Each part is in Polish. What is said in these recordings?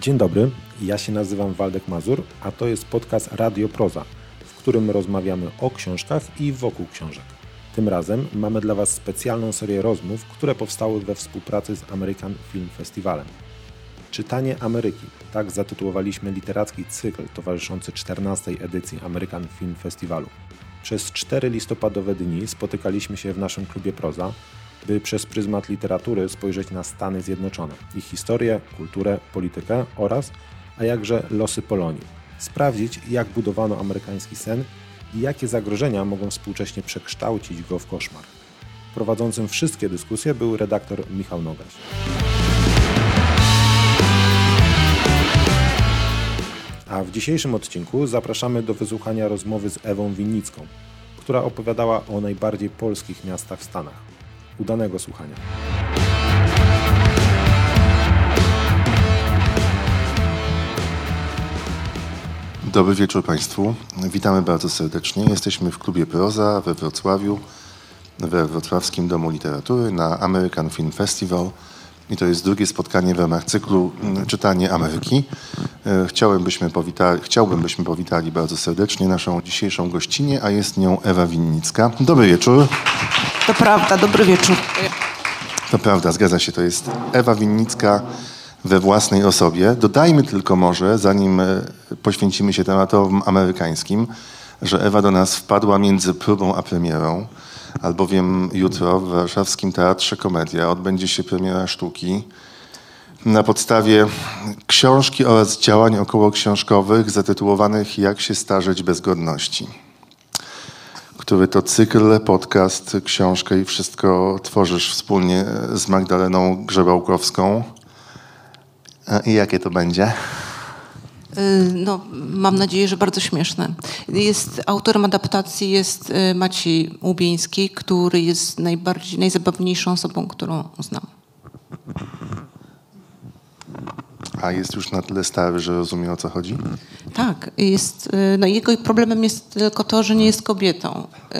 Dzień dobry, ja się nazywam Waldek Mazur, a to jest podcast Radio Proza, w którym rozmawiamy o książkach i wokół książek. Tym razem mamy dla Was specjalną serię rozmów, które powstały we współpracy z American Film Festivalem. Czytanie Ameryki, tak zatytułowaliśmy literacki cykl towarzyszący 14. edycji American Film Festivalu. Przez cztery listopadowe dni spotykaliśmy się w naszym klubie Proza, by przez pryzmat literatury spojrzeć na Stany Zjednoczone, ich historię, kulturę, politykę oraz, a jakże losy Polonii. Sprawdzić, jak budowano amerykański sen i jakie zagrożenia mogą współcześnie przekształcić go w koszmar. Prowadzącym wszystkie dyskusje był redaktor Michał Nogaś. A w dzisiejszym odcinku zapraszamy do wysłuchania rozmowy z Ewą Winnicką, która opowiadała o najbardziej polskich miastach w Stanach. Udanego słuchania. Dobry wieczór Państwu. Witamy bardzo serdecznie. Jesteśmy w klubie Proza we Wrocławiu, we Wrocławskim Domu Literatury na American Film Festival. I to jest drugie spotkanie w ramach cyklu mm, Czytanie Ameryki. E, byśmy powitali, chciałbym, byśmy powitali bardzo serdecznie naszą dzisiejszą gościnę, a jest nią Ewa Winnicka. Dobry wieczór. To prawda, dobry wieczór. To prawda, zgadza się. To jest Ewa Winnicka we własnej osobie. Dodajmy tylko może, zanim e, poświęcimy się tematom amerykańskim, że Ewa do nas wpadła między próbą a premierą, albowiem jutro w warszawskim Teatrze Komedia odbędzie się premiera sztuki na podstawie książki oraz działań okołoksiążkowych zatytułowanych Jak się starzeć bez godności który to cykl, podcast, książkę i wszystko tworzysz wspólnie z Magdaleną Grzebałkowską. A I jakie to będzie? Y, No, mam nadzieję, że bardzo śmieszne. Jest, autorem adaptacji jest y, Maciej Łubieński, który jest najbardziej, najzabawniejszą osobą, którą znam. A jest już na tyle stary, że rozumie o co chodzi? Tak, jest, y, no jego problemem jest tylko to, że nie jest kobietą y,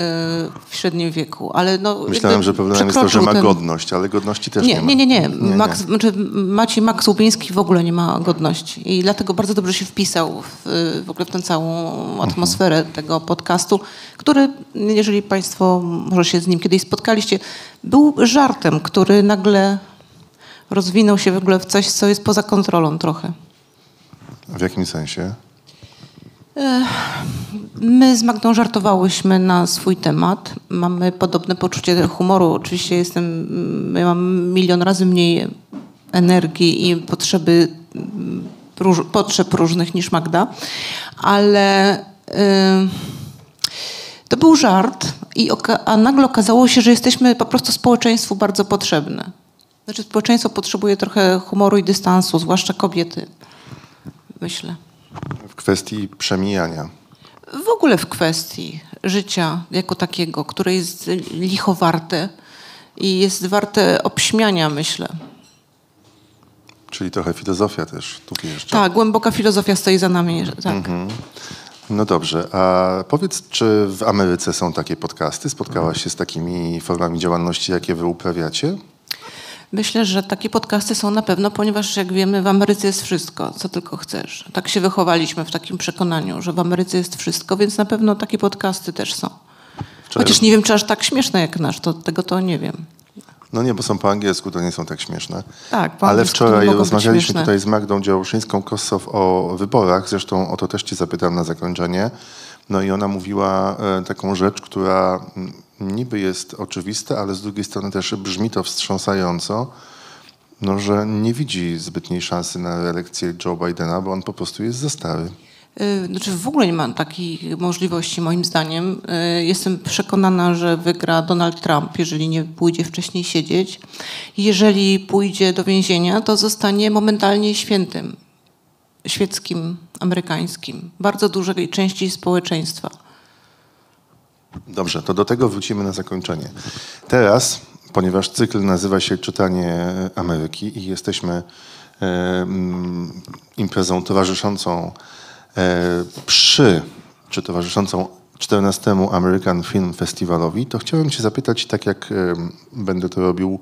w średnim wieku, ale no... Myślałem, że problemem jest to, że ma ten- godność, ale godności też nie, Nie, ma. nie, nie, nie. Max, Znaczy, Maciej Max Łubiński w ogóle nie ma godności i dlatego bardzo dobrze się wpisał w, w ogóle w tę całą atmosferę tego podcastu, który, jeżeli Państwo może się z nim kiedyś spotkaliście, był żartem, który nagle rozwinął się w ogóle w coś, co jest poza kontrolą trochę. W jakim sensie? My z Magdą żartowałyśmy na swój temat. Mamy podobne poczucie humoru. Oczywiście jestem, ja mam milion razy mniej energii i potrzeby, mm, róż, potrzeb różnych niż Magda, ale y, to był żart, i a nagle okazało się, że jesteśmy po prostu społeczeństwu bardzo potrzebne. Znaczy społeczeństwo potrzebuje trochę humoru i dystansu, zwłaszcza kobiety, myślę. W kwestii przemijania. W ogóle w kwestii życia jako takiego, które jest licho warte i jest warte obśmiania, myślę. Czyli trochę filozofia też tu wjeżdża. Tak, głęboka filozofia stoi za nami. Tak. No dobrze, a powiedz, czy w Ameryce są takie podcasty? Spotkałaś się z takimi formami działalności, jakie wy uprawiacie? Myślę, że takie podcasty są na pewno, ponieważ jak wiemy, w Ameryce jest wszystko, co tylko chcesz. Tak się wychowaliśmy w takim przekonaniu, że w Ameryce jest wszystko, więc na pewno takie podcasty też są. Wczoraj- Chociaż nie wiem, czy aż tak śmieszne jak nasz, to tego to nie wiem. No nie, bo są po angielsku, to nie są tak śmieszne. Tak, po Ale wczoraj rozmawialiśmy tutaj z Magdą Działoszyńską-Kossow o wyborach, zresztą o to też cię zapytam na zakończenie. No i ona mówiła e, taką rzecz, która mm, niby jest oczywista, ale z drugiej strony też brzmi to wstrząsająco, no, że nie widzi zbytniej szansy na reelekcję Joe Bidena, bo on po prostu jest za stary. Y, Znaczy w ogóle nie ma takiej możliwości moim zdaniem. Y, Jestem przekonana, że wygra Donald Trump, jeżeli nie pójdzie wcześniej siedzieć. Jeżeli pójdzie do więzienia, to zostanie momentalnie świętym świeckim, amerykańskim, bardzo dużej części społeczeństwa. Dobrze, to do tego wrócimy na zakończenie. Teraz, ponieważ cykl nazywa się Czytanie Ameryki i jesteśmy e, mm, imprezą towarzyszącą e, przy, czy towarzyszącą 14 American Film Festiwalowi, to chciałem Cię zapytać, tak jak e, będę to robił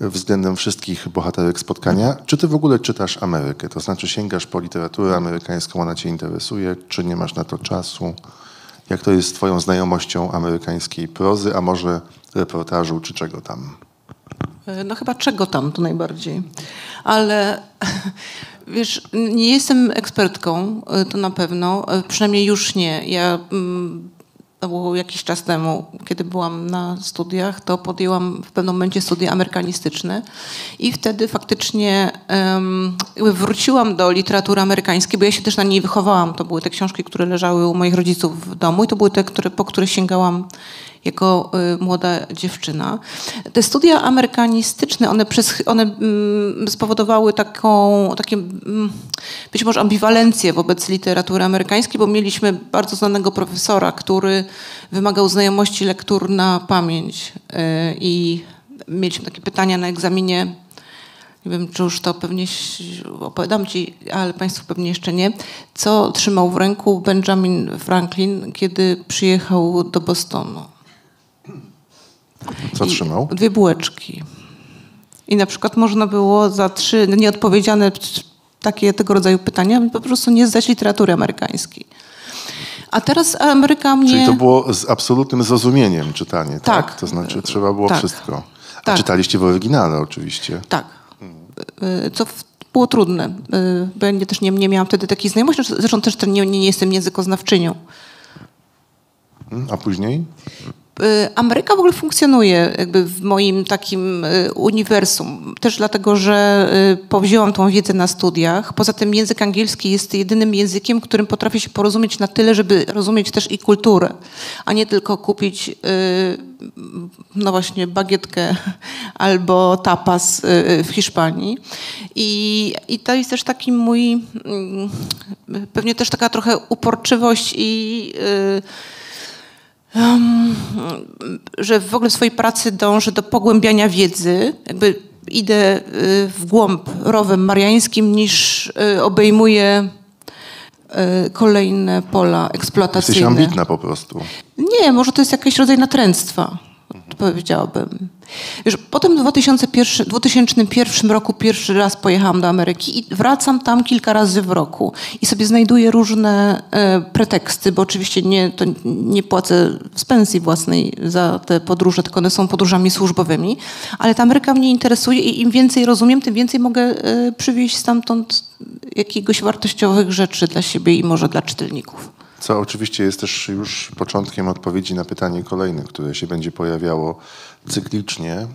względem wszystkich bohaterek spotkania. Czy ty w ogóle czytasz Amerykę? To znaczy sięgasz po literaturę amerykańską, ona cię interesuje, czy nie masz na to czasu? Jak to jest z twoją znajomością amerykańskiej prozy, a może reportażu, czy czego tam? E, no chyba czego tam to najbardziej. Ale wiesz, nie jestem ekspertką, e, to na pewno. E, przynajmniej już nie. Ja mm, jakiś czas temu, kiedy byłam na studiach, to podjęłam w pewnym momencie studia amerykanistyczne i wtedy faktycznie um, wróciłam do literatury amerykańskiej, bo ja się też na niej wychowałam. To były te książki, które leżały u moich rodziców w domu i to były te, które, po które sięgałam jako y, młoda dziewczyna. Te studia amerykanistyczne, one, przez, one mm, spowodowały taką, takie mm, być może ambiwalencję wobec literatury amerykańskiej, bo mieliśmy bardzo znanego profesora, który wymagał znajomości lektur na pamięć y, i mieliśmy takie pytania na egzaminie nie wiem, czy już to pewnie opowiadam ci, ale Państwu pewnie jeszcze nie. Co trzymał w ręku Benjamin Franklin, kiedy przyjechał do Bostonu? Co trzymał? Dwie bułeczki. I na przykład można było za trzy nieodpowiedziane takie tego rodzaju pytania po prostu nie zdać literatury amerykańskiej. A teraz Ameryka mnie... Czyli to było z absolutnym zrozumieniem czytanie, tak? tak. To znaczy trzeba było tak. wszystko. A tak. czytaliście w oryginale oczywiście. Tak. Y, co było trudne, y, bo ja też nie, nie miałam wtedy takiej znajomości. Zresztą też nie, nie jestem językoznawczynią. Hmm, a później? Y, Ameryka w ogóle funkcjonuje jakby w moim takim y, uniwersum, też dlatego, że y, powzięłam tą wiedzę na studiach. Poza tym język angielski jest jedynym językiem, którym potrafię się porozumieć na tyle, żeby rozumieć też i kulturę, a nie tylko kupić no właśnie bagietkę albo tapas w Hiszpanii. I, i to jest też taki mój, mm, pewnie też taka trochę uporczywość i że w ogóle w swojej pracy dążę do pogłębiania wiedzy, jakby idę y, w głąb rowem mariańskim niż y, obejmuję y, kolejne pola eksploatacyjne. Jesteś ambitna po prostu. Nie, może to jest jakiś rodzaj natręctwa, powiedziałabym. Wiesz, potem w 2001, 2001 roku pierwszy raz pojechałam do Ameryki i wracam tam kilka razy w roku i sobie znajduję różne e, preteksty, bo oczywiście nie, to nie płacę z pensji własnej za te podróże, tylko one są podróżami służbowymi, ale ta Ameryka mnie interesuje i im więcej rozumiem, tym więcej mogę e, przywieźć stamtąd jakiegoś wartościowych rzeczy dla siebie i może dla czytelników. Co oczywiście jest też już początkiem odpowiedzi na pytanie kolejne, które się będzie pojawiało cyklicznie e,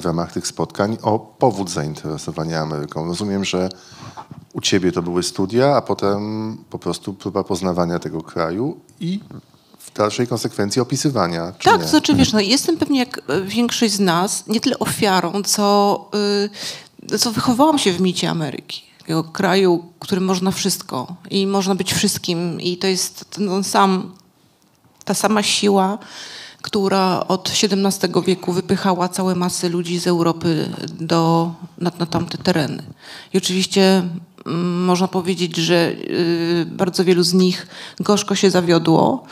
w ramach tych spotkań o powód zainteresowania Ameryką. Rozumiem, że u ciebie to były studia, a potem po prostu próba poznawania tego kraju i w dalszej konsekwencji opisywania. tak, nie? to znaczy wiesz, no, jestem pewnie jak większość z nas nie tyle ofiarą, co, yy, co wychowałam się w micie Ameryki takiego kraju, w którym można wszystko i można być wszystkim. I to jest ten sam, ta sama siła, która od XVII wieku wypychała całe masy ludzi z Europy do, na, na tamte tereny. I oczywiście mm, można powiedzieć, że y, bardzo wielu z nich gorzko się zawiodło,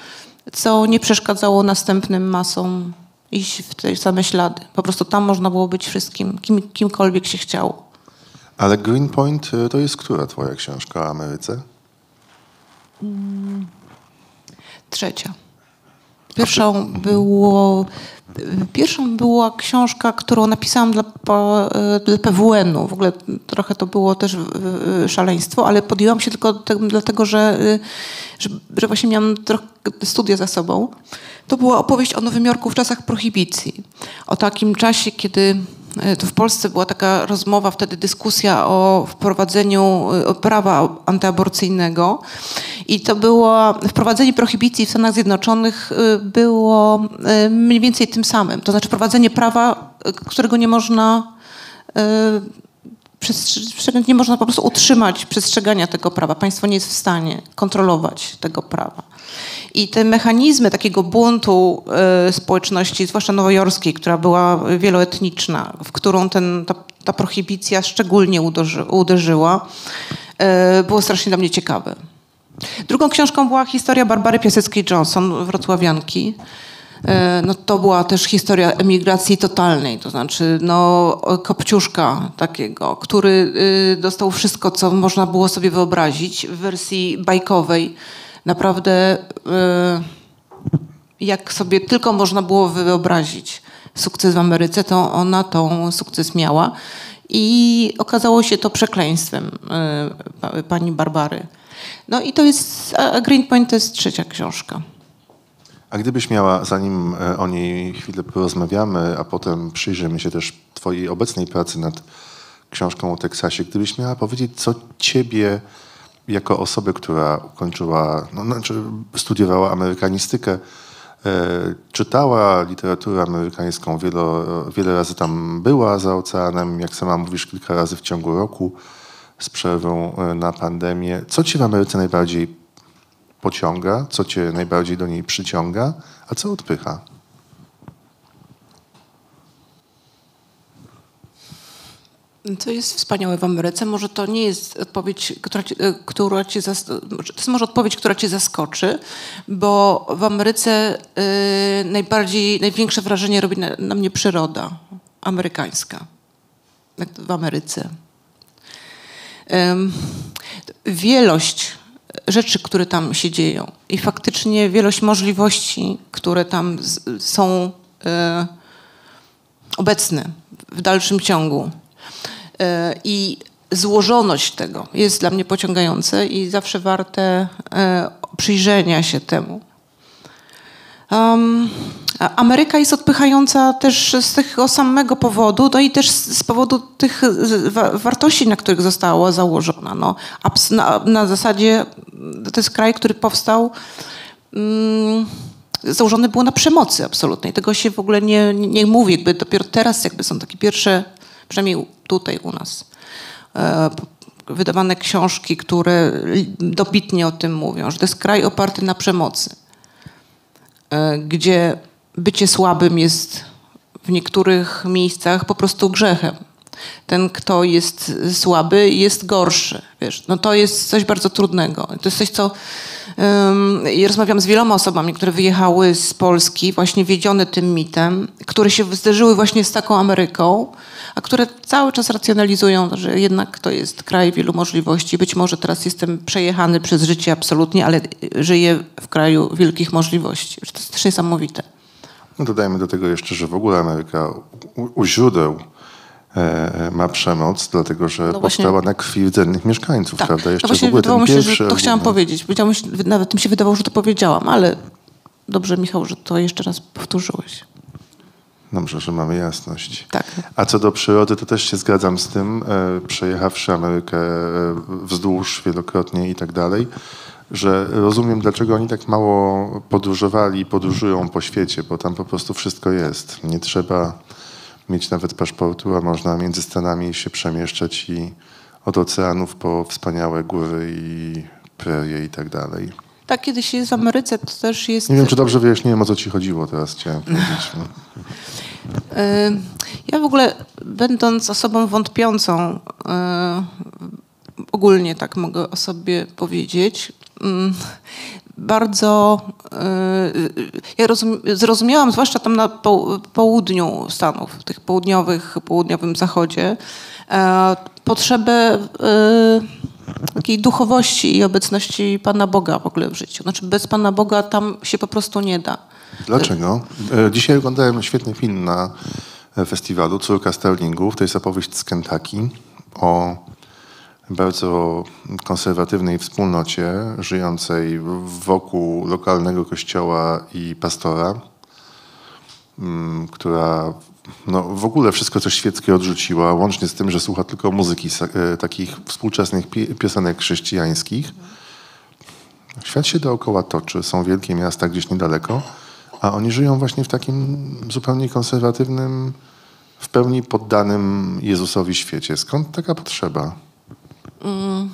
co nie przeszkadzało następnym masom iść w te same ślady. Po prostu tam można było być wszystkim, kim, kimkolwiek się chciało. Ale Greenpoint y, to jest która twoja książka o Ameryce? Trzecia. Pierwszą, było, pierwszą była książka, którą napisałam dla, dla PWN-u. W ogóle trochę to było też szaleństwo, ale podjęłam się tylko dlatego, że, że, że właśnie miałam trochę studia za sobą. To była opowieść o Nowym Jorku w czasach prohibicji. O takim czasie, kiedy to w Polsce była taka rozmowa, wtedy dyskusja o wprowadzeniu e, prawa antyaborcyjnego i to było, wprowadzenie prohibicji w Stanach Zjednoczonych e, było mniej więcej tym samym. To znaczy wprowadzenie prawa, którego nie można nie można po prostu utrzymać przestrzegania tego prawa. Państwo nie jest w stanie kontrolować tego prawa. I te mechanizmy takiego buntu y, społeczności, zwłaszcza nowojorskiej, która była wieloetniczna, w którą ten, ta, ta prohibicja szczególnie uderzy, uderzyła, y, było strasznie dla mnie ciekawe. Drugą książką była historia Barbary Piaseckiej-Johnson, wrocławianki. E, no to była też historia emigracji totalnej, to znaczy no, Kopciuszka takiego, który y, dostał wszystko, co można było sobie wyobrazić w wersji bajkowej. Naprawdę y, jak sobie tylko można było wyobrazić sukces w Ameryce, to ona tą sukces miała. I okazało się to przekleństwem y, pani Barbary. No i to jest, a Greenpoint to jest trzecia książka. A gdybyś miała, zanim e, o niej chwilę porozmawiamy, a potem przyjrzymy się też Twojej obecnej pracy nad książką o Teksasie, gdybyś miała powiedzieć, co Ciebie jako osobę, która ukończyła, no, znaczy studiowała amerykanistykę, e, czytała literaturę amerykańską, wiele, wiele razy tam była za oceanem, jak sama mówisz, kilka razy w ciągu roku z przerwą e, na pandemię. Co Cię w Ameryce najbardziej pociąga, co cię najbardziej do niej przyciąga, a co odpycha? Co jest wspaniałe w Ameryce, może to nie jest odpowiedź, która ci, e, która ci to jest może odpowiedź, która cię zaskoczy, bo w Ameryce y, najbardziej, największe wrażenie robi na, na mnie przyroda amerykańska. w Ameryce. wielość rzeczy, które tam się dzieją i faktycznie wielość możliwości, które tam z, są e, obecne w dalszym ciągu. I złożoność tego jest dla mnie pociągające i zawsze warte e, przyjrzenia się temu. Um, Ameryka jest odpychająca też z tego samego powodu, no i też z powodu tych wartości, na których została założona. No, na, na zasadzie to jest kraj, który powstał. Um, założony było na przemocy absolutnej. Tego się w ogóle nie, nie mówi. Jakby dopiero teraz jakby są takie pierwsze, przynajmniej tutaj u nas, e, wydawane książki, które dobitnie o tym mówią, że to jest kraj oparty na przemocy. E, gdzie bycie słabym jest w niektórych miejscach po prostu grzechem. Ten, kto jest słaby, jest gorszy. Wiesz, no to jest coś bardzo trudnego. To jest coś, co um, ja rozmawiam z wieloma osobami, które wyjechały z Polski, właśnie wiedzione tym mitem, które się zderzyły właśnie z taką Ameryką, a które cały czas racjonalizują, że jednak to jest kraj wielu możliwości. Być może teraz jestem przejechany przez życie absolutnie, ale żyję w kraju wielkich możliwości. To jest też niesamowite. No dodajmy do tego jeszcze, że w ogóle Ameryka u, u źródeł e, ma przemoc, dlatego że no powstała na krwi rdzennych mieszkańców, tak. prawda? Jeszcze no właśnie w ogóle wydawało mi się, że to chciałam powiedzieć. Nawet mi się wydawało, że to powiedziałam, ale dobrze Michał, że to jeszcze raz powtórzyłeś. Dobrze, że mamy jasność. Tak. A co do przyrody, to też się zgadzam z tym, e, przejechawszy Amerykę e, wzdłuż wielokrotnie i tak dalej, że rozumiem, dlaczego oni tak mało podróżowali i podróżują po świecie, bo tam po prostu wszystko jest. Nie trzeba mieć nawet paszportu, a można między Stanami się przemieszczać i od oceanów po wspaniałe góry i prerie i tak dalej. Tak, kiedy się jest w Ameryce, to też jest... Nie wiem, czy dobrze wyjaśniłem, o co ci chodziło teraz, chciałem powiedzieć. No. Ja w ogóle, będąc osobą wątpiącą, ogólnie tak mogę o sobie powiedzieć, bardzo. Ja zrozumiałam, zwłaszcza tam na południu Stanów, w tych południowych, południowym zachodzie, potrzebę takiej duchowości i obecności Pana Boga w ogóle w życiu. Znaczy bez Pana Boga tam się po prostu nie da. Dlaczego? E, dzisiaj oglądałem świetny film na festiwalu Córka Sterlingów. To jest opowieść z Kentucky o bardzo konserwatywnej wspólnocie żyjącej wokół lokalnego kościoła i pastora, mm, która no, w ogóle wszystko coś świeckie odrzuciła, łącznie z tym, że słucha tylko muzyki e, takich współczesnych piosenek chrześcijańskich. Świat się dookoła toczy, są wielkie miasta gdzieś niedaleko, a oni żyją właśnie w takim zupełnie konserwatywnym, w pełni poddanym Jezusowi świecie. Skąd taka potrzeba? Mm.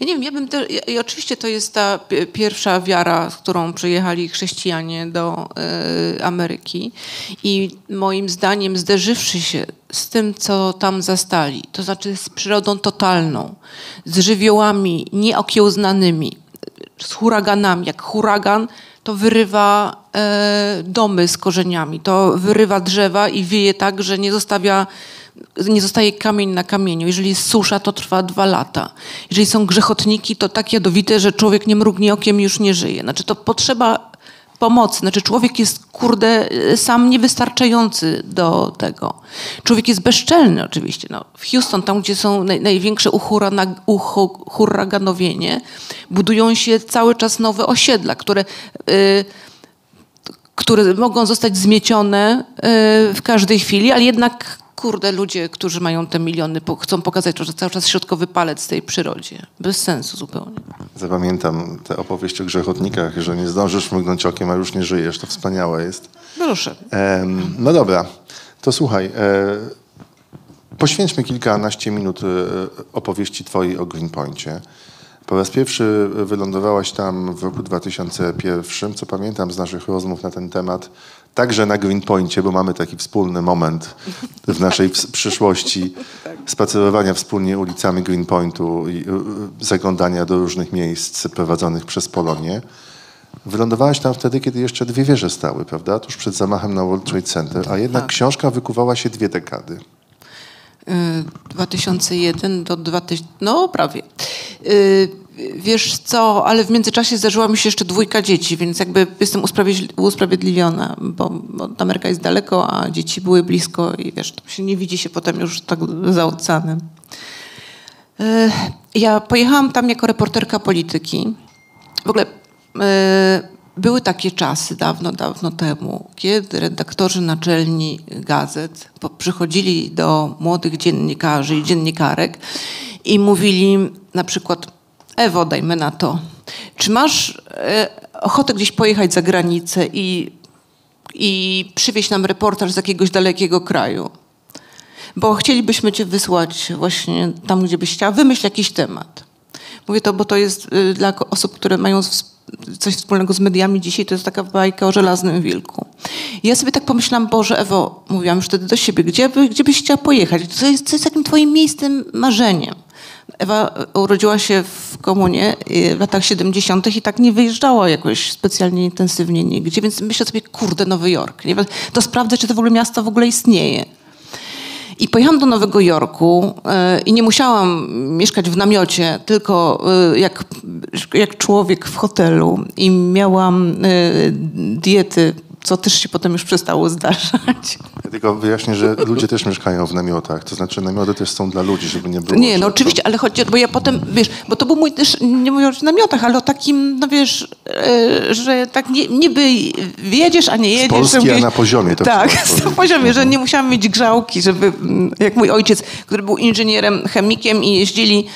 Ja nie wiem, ja bym te, i oczywiście to jest ta pierwsza wiara, z którą przyjechali chrześcijanie do y, Ameryki. I moim zdaniem zderzywszy się z tym, co tam zastali, to znaczy z przyrodą totalną, z żywiołami nieokiełznanymi, z huraganami, jak huragan, to wyrywa e, domy z korzeniami, to wyrywa drzewa i wieje tak, że nie zostawia nie zostaje kamień na kamieniu. Jeżeli jest susza, to trwa dwa lata. Jeżeli są grzechotniki, to tak jadowite, że człowiek nie mrugnie okiem już nie żyje. Znaczy to potrzeba pomocy. Znaczy człowiek jest, kurde, sam niewystarczający do tego. Człowiek jest bezczelny oczywiście. No, w Houston, tam gdzie są naj, największe uhuraganowienie, budują się cały czas nowe osiedla, które... Yy, które mogą zostać zmiecione yy, w każdej chwili, ale jednak kurde, ludzie, którzy mają te miliony, chcą pokazać, że cały czas środkowy palec w tej przyrodzie. Bez sensu zupełnie. Zapamiętam tę opowieść o grzechotnikach, że nie zdążysz mrugnąć okiem, a już nie żyjesz. To wspaniałe jest. Proszę. Ehm, no dobra, to słuchaj. E, poświęćmy kilkanaście minut e, opowieści twojej o Greenpointie. Po raz pierwszy wylądowałaś tam w roku 2001, co pamiętam z naszych rozmów na ten temat, także na Greenpointie, bo mamy taki wspólny moment w naszej przyszłości spacerowania wspólnie ulicami Greenpointu i y, zaglądania do różnych miejsc prowadzonych przez Polonię. Wylądowałaś tam wtedy, kiedy jeszcze dwie wieże stały, prawda? Tuż przed zamachem na World Trade Center, a jednak tak. książka wykuwała się dwie dekady. 2001 do 2000, no prawie. Wiesz co, ale w międzyczasie zdarzyła mi się jeszcze dwójka dzieci, więc jakby jestem usprawiedliwiona, bo, Ameryka jest daleko, a dzieci były blisko i wiesz, to się nie widzi się potem już tak za oceanem. Y, ja pojechałam tam jako reporterka polityki. W ogóle y, były takie czasy dawno, dawno temu, kiedy redaktorzy naczelni gazet przychodzili do młodych dziennikarzy i dziennikarek i mówili na przykład Ewo, dajmy na to, czy masz e, ochotę gdzieś pojechać za granicę i, i przywieźć nam reportaż z jakiegoś dalekiego kraju? Bo chcielibyśmy cię wysłać właśnie tam, gdzie byś chciała. Wymyśl jakiś temat. Mówię to, bo to jest y, dla osób, które mają coś wspólnego z mediami dzisiaj, to jest taka bajka o żelaznym wilku. I ja sobie tak pomyślałam, Boże, Ewo, mówiłam już wtedy do siebie, gdzie, by, gdzie byś chciała pojechać? Co jest, co jest takim twoim miejscem, marzeniem? Ewa urodziła się w komunie y, w latach 70. i tak nie wyjeżdżała jakoś specjalnie intensywnie nigdzie, więc myślę sobie, kurde, Nowy Jork. Nie? To sprawdzę, czy to w ogóle miasto w ogóle istnieje. I pojechałam do Nowego Jorku e, i nie musiałam mieszkać w namiocie, tylko e, jak, jak człowiek w hotelu i miałam e, diety co też się potem już przestało zdarzać. Ja tylko wyjaśnię, że ludzie też mieszkają w namiotach, to znaczy namioty też są dla ludzi, żeby nie było... Nie, no oczywiście, ale chodzi, bo ja potem, wiesz, bo to był mój też, nie mówię o namiotach, ale o takim, no wiesz, e, że tak nie, niby jedziesz, a nie jedziesz. Z Polski, gdzieś, a na poziomie. To tak, na poziomie, że nie musiałam mieć grzałki, żeby, jak mój ojciec, który był inżynierem, chemikiem i jeździli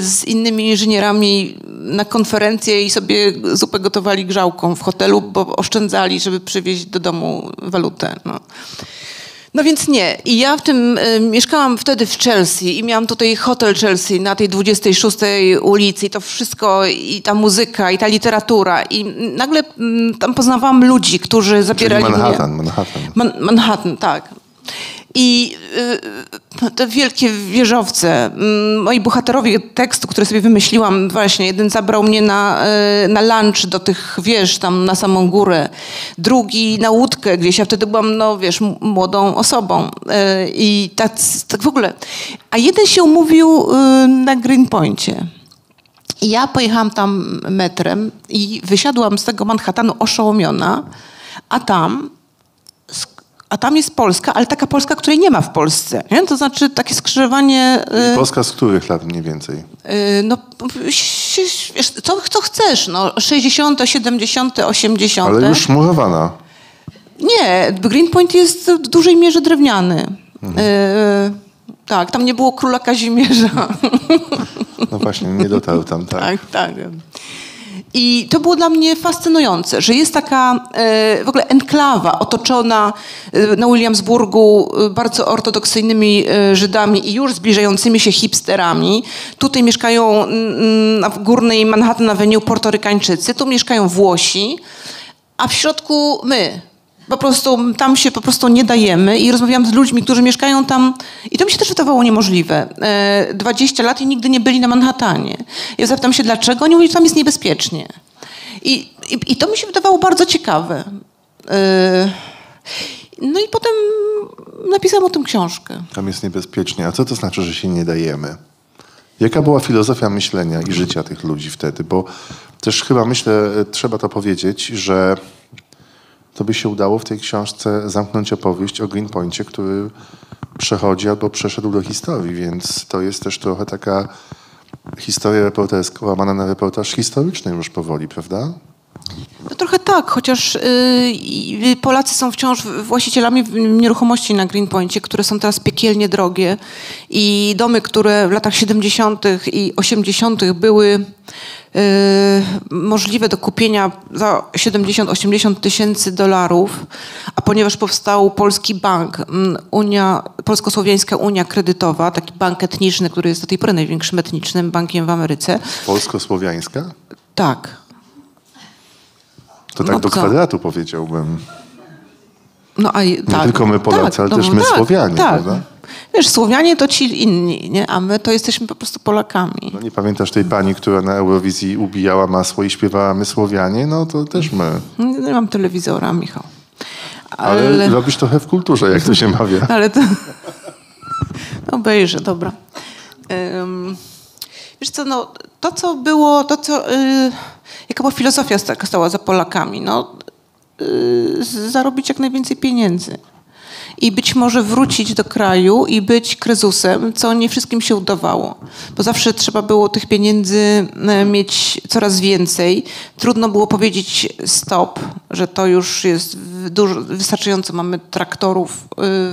z innymi inżynierami na konferencję i sobie zupę gotowali grzałką w hotelu, bo oszczędzali, żeby przywieźć do domu walutę. No. No więc nie. I ja w tym y, mieszkałam wtedy w Chelsea i miałam tutaj hotel Chelsea na tej 26 ulicy i to wszystko, i ta muzyka, i ta literatura. I nagle y, tam poznawałam ludzi, którzy zabierali Czyli Manhattan, mnie... Manhattan. Man Manhattan, tak. I y, te wielkie wieżowce, mm, moi bohaterowie tekstu, który sobie wymyśliłam, właśnie, jeden zabrał mnie na, y, na lunch do tych wież, tam na samą górę, drugi na łódkę gdzieś, ja wtedy byłam, no wiesz, młodą osobą. Y, I tak, tak w ogóle. A jeden się umówił na Greenpointie. I ja pojechałam tam metrem i wysiadłam z tego Manhattanu oszołomiona, a tam a tam jest Polska, ale taka Polska, której nie ma w Polsce. Nie? To znaczy takie skrzyżowanie... Y, Polska z których lat mniej więcej? Y, no, co, co chcesz, no, 60., 70., 80. Ale już murowana. Nie, Greenpoint jest w dużej mierze drewniany. Mhm. Y, tak, tam nie było króla Kazimierza. No właśnie, nie dotarł tam, tak. tak, tak. I to było dla mnie fascynujące, że jest taka e, w ogóle enklawa otoczona e, na Williamsburgu e, bardzo ortodoksyjnymi Żydami i już zbliżającymi się hipsterami. Tutaj mieszkają w górnej Manhattan Avenue portorykańczycy, tu mieszkają Włosi, a w środku my, po prostu tam się po prostu nie dajemy i rozmawiam z ludźmi, którzy mieszkają tam i to mi się też wydawało niemożliwe. 20 lat i nigdy nie byli na Manhattanie. Ja zapytam się dlaczego, oni mówią, że tam jest niebezpiecznie. I i, i to mi się wydawało bardzo ciekawe. E, no i potem napisałam o tym książkę. Tam jest niebezpiecznie. A co to znaczy, że się nie dajemy? Jaka była filozofia myślenia i życia tych ludzi wtedy? Bo też chyba myślę, trzeba to powiedzieć, że to by się udało w tej książce zamknąć opowieść o Greenpoincie, który przechodzi albo przeszedł do historii, więc to jest też trochę taka historia reporterska łamana na reportaż historyczny już powoli, prawda? No trochę tak, chociaż yy, Polacy są wciąż właścicielami nieruchomości na Greenpointie, które są teraz piekielnie drogie i domy, które w latach 70. i 80. były możliwe do kupienia za 70-80 tysięcy dolarów, a ponieważ powstał Polski Bank, Unia, Polsko-Słowiańska Unia Kredytowa, taki bank etniczny, który jest do tej pory największym etnicznym bankiem w Ameryce. Polsko-słowiańska? Tak. To tak No do co? kwadratu powiedziałbym. No, a, Nie tylko my Polacy, ale też my Słowianie, tak. prawda? Wiesz, Słowianie to ci inni, nie? a my to jesteśmy po prostu Polakami. No nie pamiętasz tej pani, która na Eurowizji ubijała masło i śpiewała My Słowianie? No to też my. Nie, mam telewizora, Michał. Ale, Ale, robisz trochę w kulturze, jak to się mawia. ale to... No obejrzę, dobra. Ym, wiesz co, no, to co było, to co... Yy, jaka była filozofia sta- stała za Polakami? No, yy, zarobić jak najwięcej pieniędzy. I być może wrócić do kraju i być krezusem, co nie wszystkim się udawało. Bo zawsze trzeba było tych pieniędzy e, mieć coraz więcej. Trudno było powiedzieć stop, że to już jest dużo, wystarczająco. Mamy traktorów y,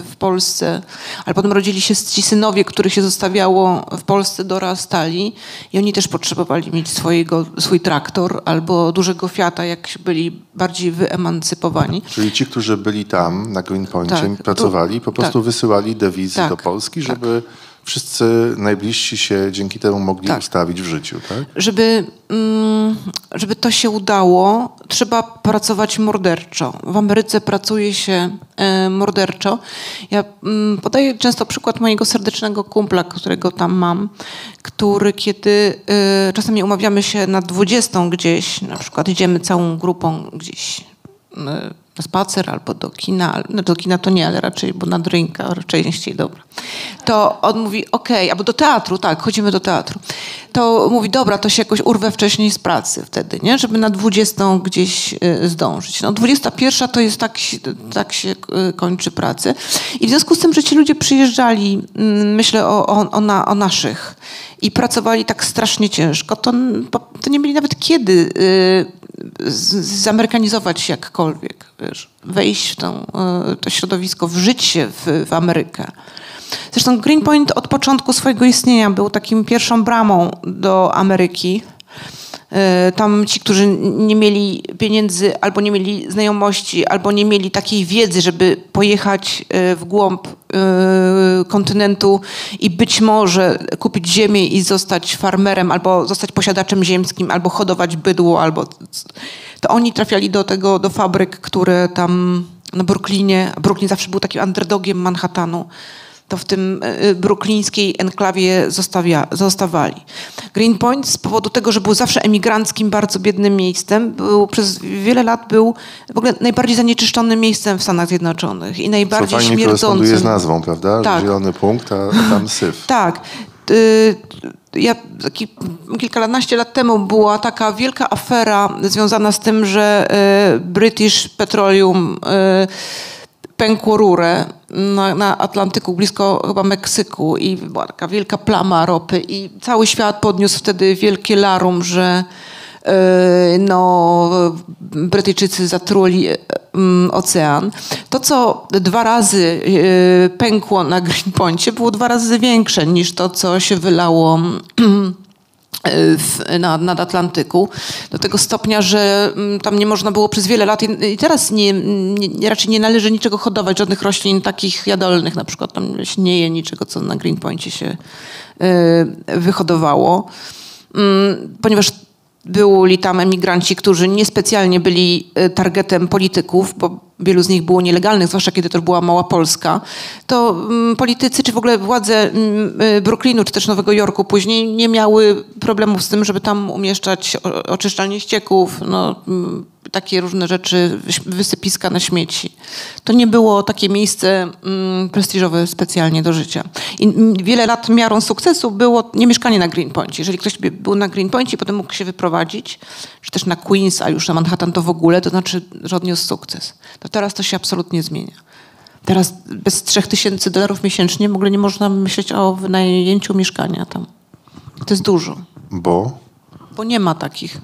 w Polsce, ale potem rodzili się ci synowie, których się zostawiało w Polsce, dorastali i oni też potrzebowali mieć swojego, swój traktor albo dużego Fiata, jak byli bardziej wyemancypowani. Czyli ci, którzy byli tam na Greenpointie, Tak, pracowali, po tak. prostu wysyłali dewizy Tak, do Polski, tak. Wszyscy najbliżsi się dzięki temu mogli Tak. ustawić w życiu, tak? Żeby, mm, żeby to się udało, trzeba pracować morderczo. W Ameryce pracuje się e, morderczo. Ja mm, podaję często przykład mojego serdecznego kumpla, którego tam mam, który kiedy e, czasami umawiamy się na 20 gdzieś, na przykład idziemy całą grupą gdzieś na spacer albo do kina, no do kina to nie, ale raczej, bo na drinka, częściej, dobra. To on mówi, okej, albo do teatru, tak, chodzimy do teatru. To mówi, dobra, to się jakoś urwę wcześniej z pracy wtedy, nie? Żeby na 20 gdzieś y, zdążyć. No 21 to jest tak, tak się y, kończy pracę. I w związku z tym, że ci ludzie przyjeżdżali, mm, myślę o, o, o, na, o naszych i pracowali tak strasznie ciężko, to, to nie mieli nawet kiedy y, zamerykanizować się jakkolwiek, wiesz, wejść w tą, y, to środowisko, wżyć się w, w Amerykę. Zresztą Greenpoint od początku swojego istnienia był takim pierwszą bramą do Ameryki. Y, Tam ci, którzy nie mieli pieniędzy, albo nie mieli znajomości, albo nie mieli takiej wiedzy, żeby pojechać y, w głąb y, kontynentu i być może kupić ziemię i zostać farmerem, albo zostać posiadaczem ziemskim, albo hodować bydło, albo to oni trafiali do tego, do fabryk, które tam na Brooklynie, Brooklyn zawsze był takim underdogiem Manhattanu, to w tym y, brooklińskiej enklawie zostawia, zostawali. Greenpoint z powodu tego, że był zawsze emigranckim, bardzo biednym miejscem, był, przez wiele lat był w ogóle najbardziej zanieczyszczonym miejscem w Stanach Zjednoczonych i Co najbardziej fajnie koresponduje z śmierdzącym. nazwą, prawda? Tak. Zielony punkt, a tam syf. Tak. Y, Ja taki, kilkanaście lat temu była taka wielka afera związana z tym, że y, British Petroleum y, pękło rurę na, na Atlantyku, blisko chyba Meksyku i była taka wielka plama ropy i cały świat podniósł wtedy wielkie larum, że y, no, Brytyjczycy zatruli y, mm, ocean. To, co dwa razy y, pękło na Greenpointie, było dwa razy większe niż to, co się wylało w, na, nad Atlantyku. Do tego stopnia, że mm, tam nie można było przez wiele lat i i teraz nie, nie, raczej nie należy niczego hodować, żadnych roślin takich jadalnych, na przykład tam się nie je niczego, co na Greenpointie się y, wyhodowało, Mm, ponieważ byli tam emigranci, którzy niespecjalnie byli y, targetem polityków, bo wielu z nich było nielegalnych, zwłaszcza kiedy to była mała Polska, to mm, politycy, czy w ogóle władze y, Brooklynu, czy też Nowego Jorku później nie miały problemów z tym, żeby tam umieszczać oczyszczalnie ścieków, no, takie różne rzeczy, wysypiska na śmieci. To nie było takie miejsce mm, prestiżowe specjalnie do życia. I mm, wiele lat miarą sukcesu było nie mieszkanie na Greenpointie. Jeżeli ktoś by był na Greenpointie i potem mógł się wyprowadzić, czy też na Queens, a już na Manhattan to w ogóle, to znaczy, że odniósł sukces. To teraz to się absolutnie zmienia. Teraz bez 3000 dolarów miesięcznie w ogóle nie można myśleć o wynajęciu mieszkania tam. To jest dużo Bo bo nie ma takich.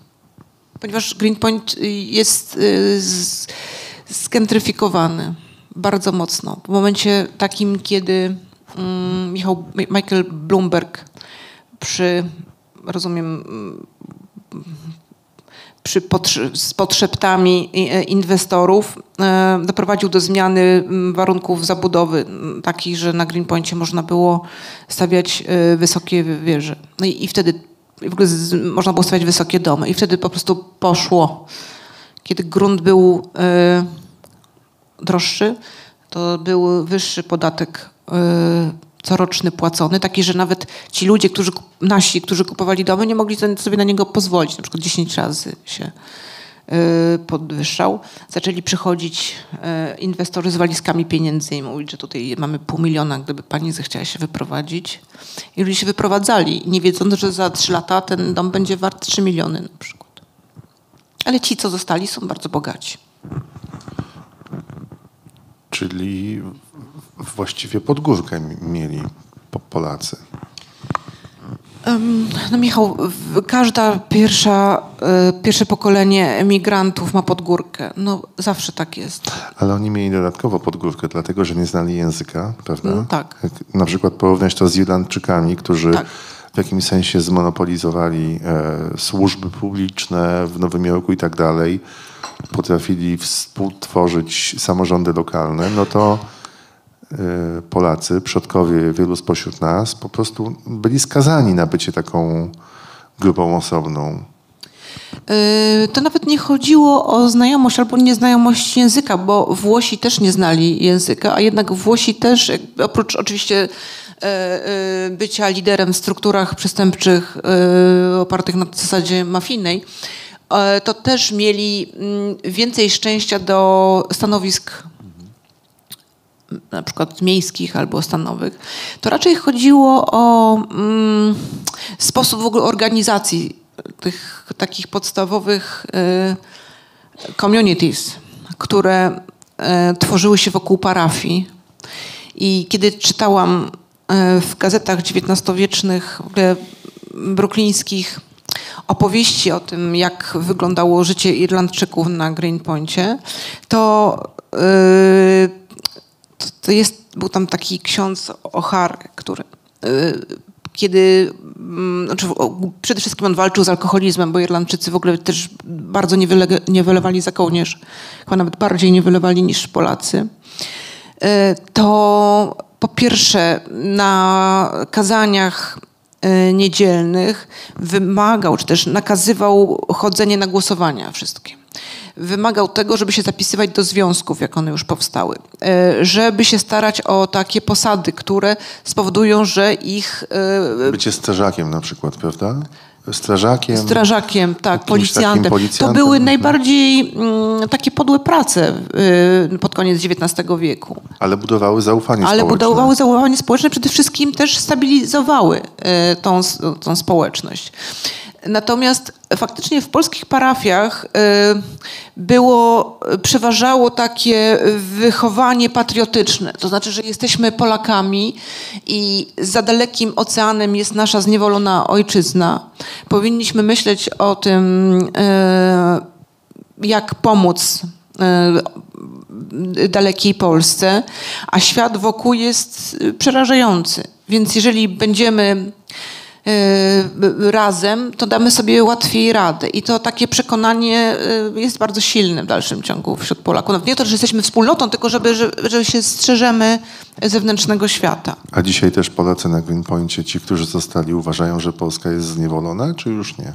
Ponieważ Greenpoint y, jest y, skentryfikowany bardzo mocno. W momencie takim, kiedy mm, Michał, Michael Bloomberg przy, rozumiem, mm, przy z podszeptami e, inwestorów doprowadził do zmiany mm, warunków zabudowy, takich, że na Greenpointie można było stawiać wysokie wieże. No i, i wtedy w ogóle z, można było stawiać wysokie domy i wtedy po prostu poszło. Kiedy grunt był e, droższy, to był wyższy podatek e, coroczny płacony, taki, że nawet ci ludzie, którzy, nasi, którzy kupowali domy, nie mogli sobie na niego pozwolić. Na przykład 10 razy się podwyższał. Zaczęli przychodzić e, inwestorzy z walizkami pieniędzy i mówić, że tutaj mamy pół miliona, gdyby pani zechciała się wyprowadzić. I ludzie się wyprowadzali, nie wiedząc, że za 3 lata ten dom będzie wart 3 miliony na przykład. Ale ci, co zostali, są bardzo bogaci. czyli właściwie podgórkę mi- mieli po- Polacy. No Michał, każda pierwsza, e, pierwsze pokolenie emigrantów ma podgórkę. No zawsze tak jest. Ale oni mieli dodatkowo podgórkę, dlatego że nie znali języka, prawda? No, tak. Jak na przykład porównać to z Irlandczykami, którzy Tak. w jakimś sensie zmonopolizowali e, służby publiczne w Nowym Jorku i tak dalej, potrafili współtworzyć samorządy lokalne, no to Polacy, przodkowie wielu spośród nas, po prostu byli skazani na bycie taką grupą osobną. E, To nawet nie chodziło o znajomość albo nieznajomość języka, bo Włosi też nie znali języka, a jednak Włosi też, jakby oprócz oczywiście bycia liderem w strukturach przestępczych opartych na zasadzie mafijnej, to też mieli mm, więcej szczęścia do stanowisk na przykład miejskich albo stanowych, to raczej chodziło o mm, sposób w ogóle organizacji tych takich podstawowych y, communities, które y, tworzyły się wokół parafii. I kiedy czytałam y, w gazetach XIX-wiecznych, w ogóle brooklińskich, opowieści o tym, jak wyglądało życie Irlandczyków na Greenpointie, to yy, to, jest, był tam taki ksiądz O'Hare, który y, kiedy, mm, znaczy, przede wszystkim on walczył z alkoholizmem, bo Irlandczycy w ogóle też bardzo nie, wyle, nie wylewali za kołnierz, chyba nawet bardziej nie wylewali niż Polacy, y, to po pierwsze na kazaniach niedzielnych wymagał, czy też nakazywał chodzenie na głosowania wszystkie wymagał tego, żeby się zapisywać do związków, jak one już powstały, E, żeby się starać o takie posady, które spowodują, że ich e, Bycie strażakiem na przykład, prawda? Strażakiem. strażakiem, tak, takim policjantem. To policjantem, były mhm. najbardziej mm, takie podłe prace y, pod koniec XIX wieku. Ale budowały zaufanie Ale społeczne. budowały zaufanie społeczne, przede wszystkim też stabilizowały e, tą, tą społeczność. Natomiast faktycznie w polskich parafiach e, było, przeważało takie wychowanie patriotyczne. To znaczy, że jesteśmy Polakami i za dalekim oceanem jest nasza zniewolona ojczyzna. Powinniśmy myśleć o tym, e, jak pomóc e, dalekiej Polsce, a świat wokół jest y, przerażający. Więc jeżeli będziemy y, razem, to damy sobie łatwiej radę. I to takie przekonanie y, jest bardzo silne w dalszym ciągu wśród Polaków. Nawet nie to, że jesteśmy wspólnotą, tylko żeby, że, że się strzeżemy zewnętrznego świata. A dzisiaj też Polacy na Greenpointie, ci, którzy zostali, uważają, że Polska jest zniewolona, czy już nie?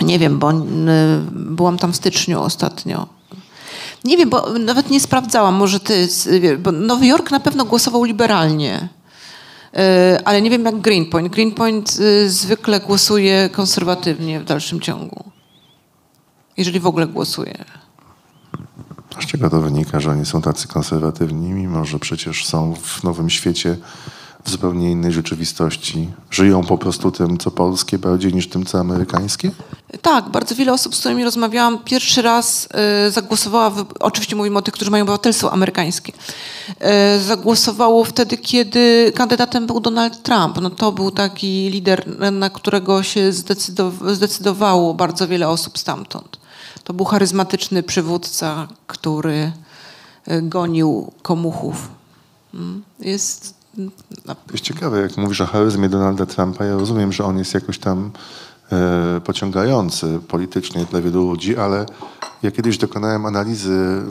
Nie wiem, bo y, byłam tam w styczniu ostatnio. Nie wiem, bo nawet nie sprawdzałam, może ty, bo Nowy Jork na pewno głosował liberalnie. Y, ale nie wiem jak Greenpoint. Greenpoint y, zwykle głosuje konserwatywnie w dalszym ciągu. Jeżeli w ogóle głosuje. Z czego to wynika, że oni są tacy konserwatywni, mimo że przecież są w nowym świecie, w zupełnie innej rzeczywistości? Żyją po prostu tym, co polskie, bardziej niż tym, co amerykańskie? Tak, bardzo wiele osób, z którymi rozmawiałam, pierwszy raz y, zagłosowała, oczywiście mówimy o tych, którzy mają obywatelstwo amerykańskie, y, zagłosowało wtedy, kiedy kandydatem był Donald Trump. No to był taki lider, na którego się zdecydow- zdecydowało bardzo wiele osób stamtąd. To był charyzmatyczny przywódca, który y, gonił komuchów. Mm, Jest... no, Jest ciekawe, jak mówisz o charyzmie Donalda Trumpa, ja rozumiem, że on jest jakoś tam e, pociągający politycznie dla wielu ludzi, ale ja kiedyś dokonałem analizy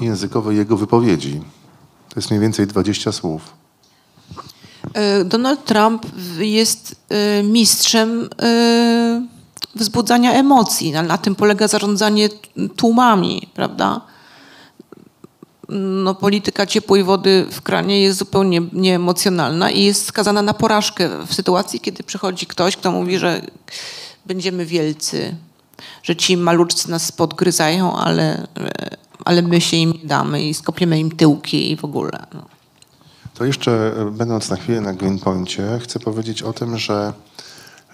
językowej jego wypowiedzi. To jest mniej więcej 20 słów. E, Donald Trump jest e, mistrzem e, wzbudzania emocji. Na tym polega zarządzanie tłumami, prawda? No, polityka ciepłej wody w kranie jest zupełnie nieemocjonalna i jest skazana na porażkę w sytuacji, kiedy przychodzi ktoś, kto mówi, że będziemy wielcy, że ci maluczcy nas podgryzają, ale, ale my się im damy i skopiemy im tyłki i w ogóle. No. To jeszcze, będąc na chwilę na Greenpoincie, chcę powiedzieć o tym, że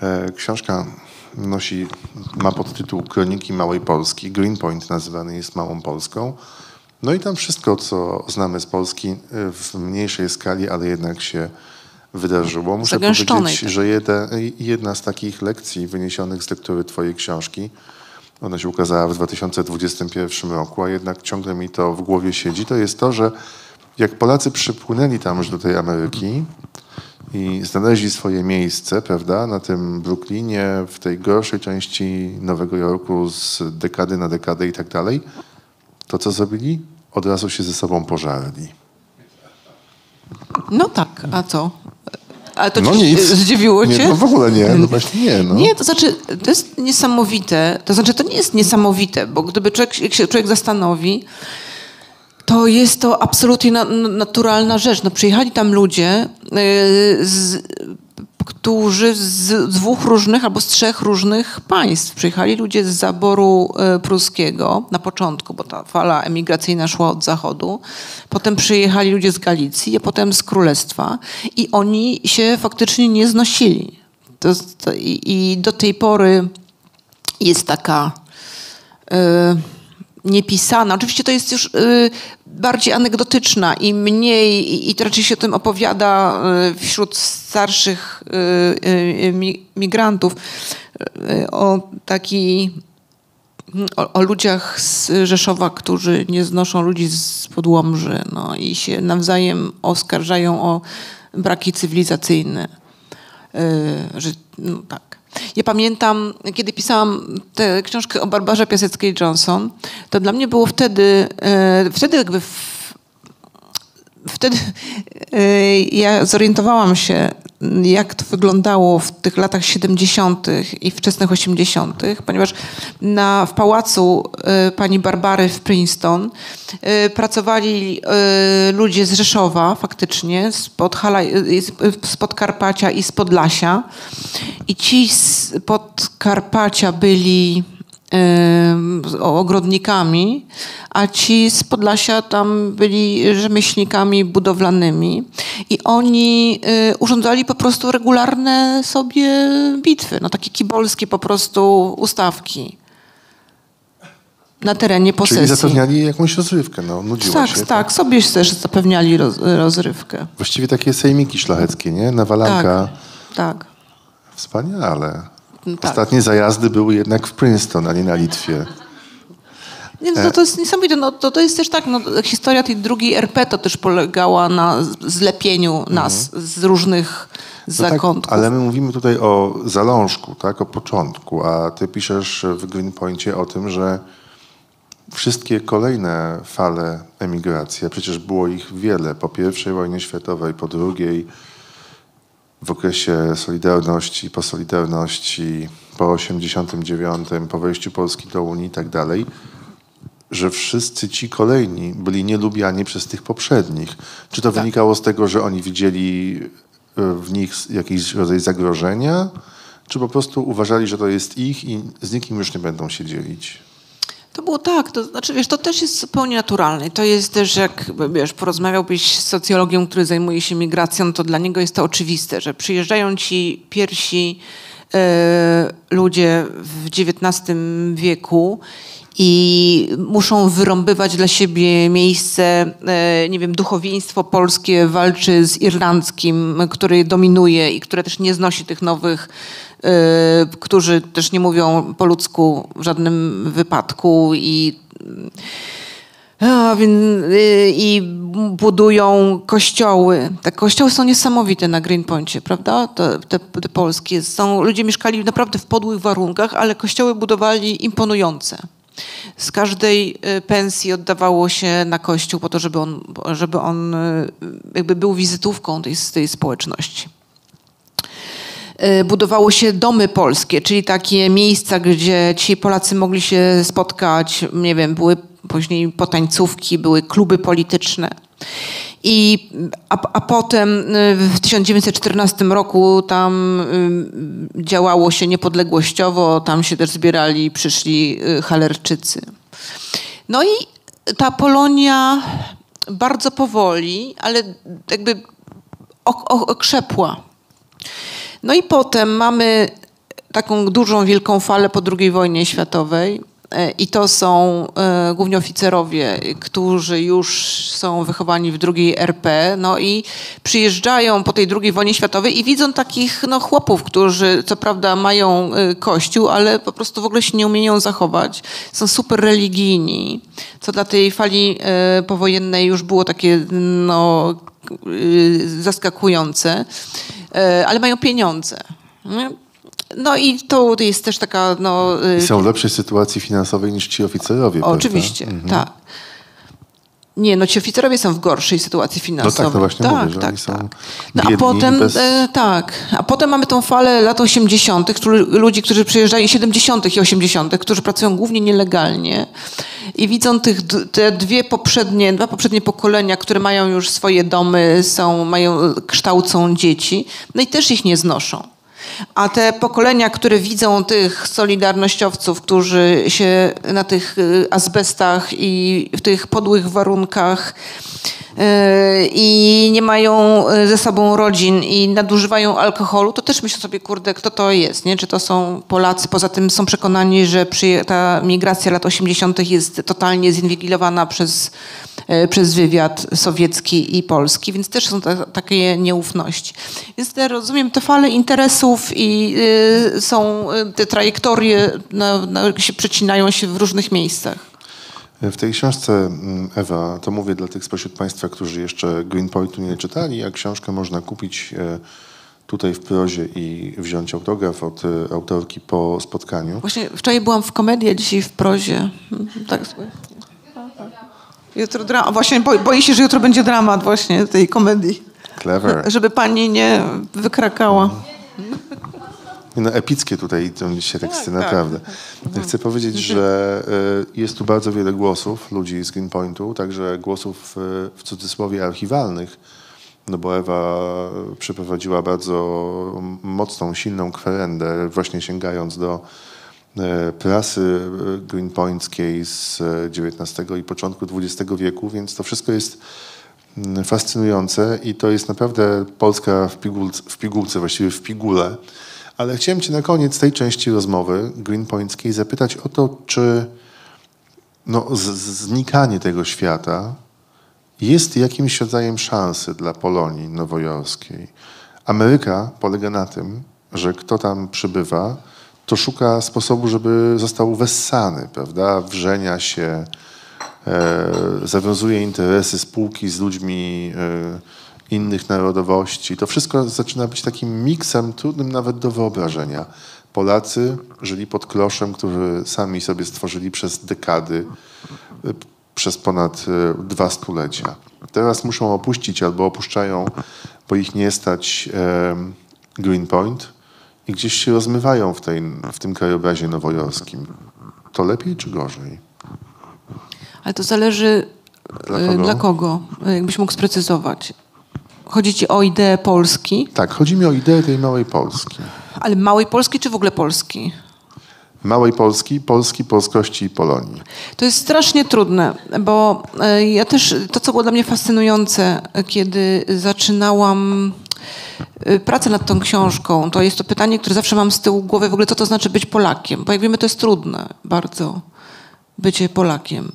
e, książka nosi, ma podtytuł Kroniki Małej Polski. Greenpoint nazywany jest Małą Polską. No i tam wszystko, co znamy z Polski e, w mniejszej skali, ale jednak się wydarzyło. Muszę powiedzieć, tak. że jedna, jedna z takich lekcji wyniesionych z lektury twojej książki, ona się ukazała w 2021 roku, a jednak ciągle mi to w głowie siedzi, to jest to, że jak Polacy przypłynęli tam już do tej Ameryki i znaleźli swoje miejsce, prawda, na tym Brooklynie, w tej gorszej części Nowego Jorku z dekady na dekadę i tak dalej, to co zrobili? Od razu się ze sobą pożarli. No tak, a co? Ale to No cię nic. zdziwiło cię? Nie, no w ogóle nie, no właśnie nie. No. Nie, to znaczy, to jest niesamowite. To znaczy, to nie jest niesamowite, bo gdyby człowiek, jak się człowiek zastanowi, to jest to absolutnie na- naturalna rzecz. No, przyjechali tam ludzie, yy, z, którzy z dwóch różnych albo z trzech różnych państw. Przyjechali ludzie z zaboru e, pruskiego na początku, bo ta fala emigracyjna szła od zachodu. Potem przyjechali ludzie z Galicji, a potem z Królestwa i oni się faktycznie nie znosili. To, to, i, I do tej pory jest taka e, niepisana. Oczywiście to jest już y, bardziej anegdotyczna i mniej, i, i raczej się o tym opowiada y, wśród starszych y, y, mi, migrantów o taki o, o ludziach z Rzeszowa, którzy nie znoszą ludzi z podłomży no, i się nawzajem oskarżają o braki cywilizacyjne. Że, no, tak. Ja pamiętam, kiedy pisałam tę książkę o Barbarze Piaseckiej-Johnson, to dla mnie było wtedy, e, wtedy jakby w, wtedy e, ja zorientowałam się, jak to wyglądało w tych latach 70. i wczesnych 80., ponieważ na, w pałacu e, pani Barbary w Princeton e, pracowali e, ludzie z Rzeszowa faktycznie, spod, Hala, e, z- spod Karpacia i z Podlasia. I ci z Podkarpacia byli ogrodnikami, a ci z Podlasia tam byli rzemieślnikami budowlanymi i oni y, urządzali po prostu regularne sobie bitwy, no takie kibolskie po prostu ustawki na terenie Czyli posesji. zapewniali jakąś rozrywkę, no, nudziło tak, się. tak, sobie też zapewniali roz, rozrywkę. Właściwie takie sejmiki szlacheckie, nie? Nawalanka. Tak, tak. Wspaniale. Tak. Ostatnie zajazdy były jednak w Princeton, a nie na Litwie. Nie, no to, to jest niesamowite. No, to, to jest też tak, no, historia tej drugiej RP to też polegała na zlepieniu nas z różnych No tak, zakątków. ale my mówimy tutaj o zalążku, tak, o początku, a ty piszesz w Greenpointie o tym, że wszystkie kolejne fale emigracji, a przecież było ich wiele, po pierwszej wojnie światowej, po drugiej, w okresie Solidarności, po Solidarności, po 89, po wejściu Polski do Unii i tak dalej, że wszyscy ci kolejni byli nielubiani przez tych poprzednich. Czy to wynikało z tego, że oni widzieli e, w nich jakiś rodzaj zagrożenia, czy po prostu uważali, że to jest ich i z nikim już nie będą się dzielić? To było tak, to znaczy wiesz, to też jest zupełnie naturalne. To jest też, jak wiesz, porozmawiałbyś z socjologiem, który zajmuje się migracją, to dla niego jest to oczywiste, że przyjeżdżają ci pierwsi e, ludzie w XIX wieku i muszą wyrąbywać dla siebie miejsce, e, nie wiem, duchowieństwo polskie walczy z irlandzkim, który dominuje i które też nie znosi tych nowych, którzy też nie mówią po ludzku w żadnym wypadku i y, I budują kościoły. Te kościoły są niesamowite na Greenpointie, prawda? Te, te, te polskie. Są, ludzie mieszkali naprawdę w podłych warunkach, ale kościoły budowali imponujące. Z każdej y, pensji oddawało się na kościół po to, żeby on, żeby on y, jakby był wizytówką tej, tej społeczności. Y, Budowało się domy polskie, czyli takie miejsca, gdzie ci Polacy mogli się spotkać. Nie wiem, były później potańcówki, były kluby polityczne. I, a, a potem w 1914 roku tam y, działało się niepodległościowo, tam się też zbierali, przyszli y, Halerczycy. No i ta Polonia bardzo powoli, ale jakby ok- ok- okrzepła. No i potem mamy taką dużą, wielką falę po II wojnie światowej. E, I to są e, głównie oficerowie, którzy już są wychowani w drugiej RP, no i przyjeżdżają po tej II wojnie światowej i widzą takich no, chłopów, którzy co prawda mają e, kościół, ale po prostu w ogóle się nie umieją zachować. Są super religijni, co dla tej fali powojennej już było takie no, e, zaskakujące, ale mają pieniądze. No i to jest też taka, no... I są w lepszej sytuacji finansowej niż ci oficerowie, prawda? Oczywiście, tak. Nie, no ci oficerowie są w gorszej sytuacji finansowej. No tak, to właśnie mówię, że oni są No a potem, bez- e, tak, a potem mamy tą falę lat 80., którzy- ludzi, którzy przyjeżdżają, 70. i 80., którzy pracują głównie nielegalnie i widzą tych, te dwie poprzednie, dwa poprzednie pokolenia, które mają już swoje domy, są, mają, kształcą dzieci, no i też ich nie znoszą. A te pokolenia, które widzą tych solidarnościowców, którzy się na tych y, azbestach i w tych podłych warunkach i nie mają y, ze sobą rodzin i nadużywają alkoholu, to też myślę sobie, kurde, kto to jest, nie? Czy to są Polacy? Poza tym są przekonani, że ta migracja lat 80. jest totalnie zinwigilowana przez, y, przez wywiad sowiecki i polski, więc też są ta, takie nieufności. Więc te, rozumiem, te fale interesów i y, są y, te trajektorie na, na, się przecinają się w różnych miejscach. W tej książce, mm, Ewa, to mówię dla tych spośród Państwa, którzy jeszcze Greenpointu nie czytali, a książkę można kupić e, tutaj w prozie i wziąć autograf od e, autorki po spotkaniu. Właśnie wczoraj byłam w komedii, a dzisiaj w prozie. Tak. Jutro dra- właśnie boi, boję się, że jutro będzie dramat właśnie tej komedii. Clever. Żeby pani nie wykrakała. No, epickie tutaj są dzisiaj teksty, tak. naprawdę. Chcę powiedzieć, że e, jest tu bardzo wiele głosów ludzi z Greenpointu, także głosów e, w cudzysłowie archiwalnych, no bo Ewa przeprowadziła bardzo mocną, silną kwerendę, właśnie sięgając do e, prasy greenpointskiej z XIX i początku XX wieku, więc to wszystko jest mm, fascynujące i to jest naprawdę Polska w pigułce, w pigułce właściwie w pigułce. Ale chciałem Cię na koniec tej części rozmowy greenpointskiej zapytać o to, czy no, znikanie tego świata jest jakimś rodzajem szansy dla Polonii nowojorskiej. Ameryka polega na tym, że kto tam przybywa, to szuka sposobu, żeby został wessany, prawda? Wrzenia się, e, zawiązuje interesy spółki z ludźmi e, innych narodowości. To wszystko zaczyna być takim miksem trudnym nawet do wyobrażenia. Polacy żyli pod kloszem, który sami sobie stworzyli przez dekady, e, przez ponad e, dwa stulecia. Teraz muszą opuścić albo opuszczają, bo ich nie stać e, Greenpoint i gdzieś się rozmywają w, tej, w tym krajobrazie nowojorskim. To lepiej czy gorzej? Ale to zależy Dla kogo? dla kogo. Jakbyś mógł sprecyzować. Chodzi ci o ideę Polski, Tak, chodzi mi o ideę tej małej Polski. ale małej Polski czy w ogóle Polski? Małej Polski, Polski, polskości i Polonii. To jest strasznie trudne, bo e, ja też, to co było dla mnie fascynujące, e, kiedy zaczynałam e, pracę nad tą książką, to jest to pytanie, które zawsze mam z tyłu głowy, w ogóle co to znaczy być Polakiem, bo jak wiemy to jest trudne bardzo, bycie Polakiem.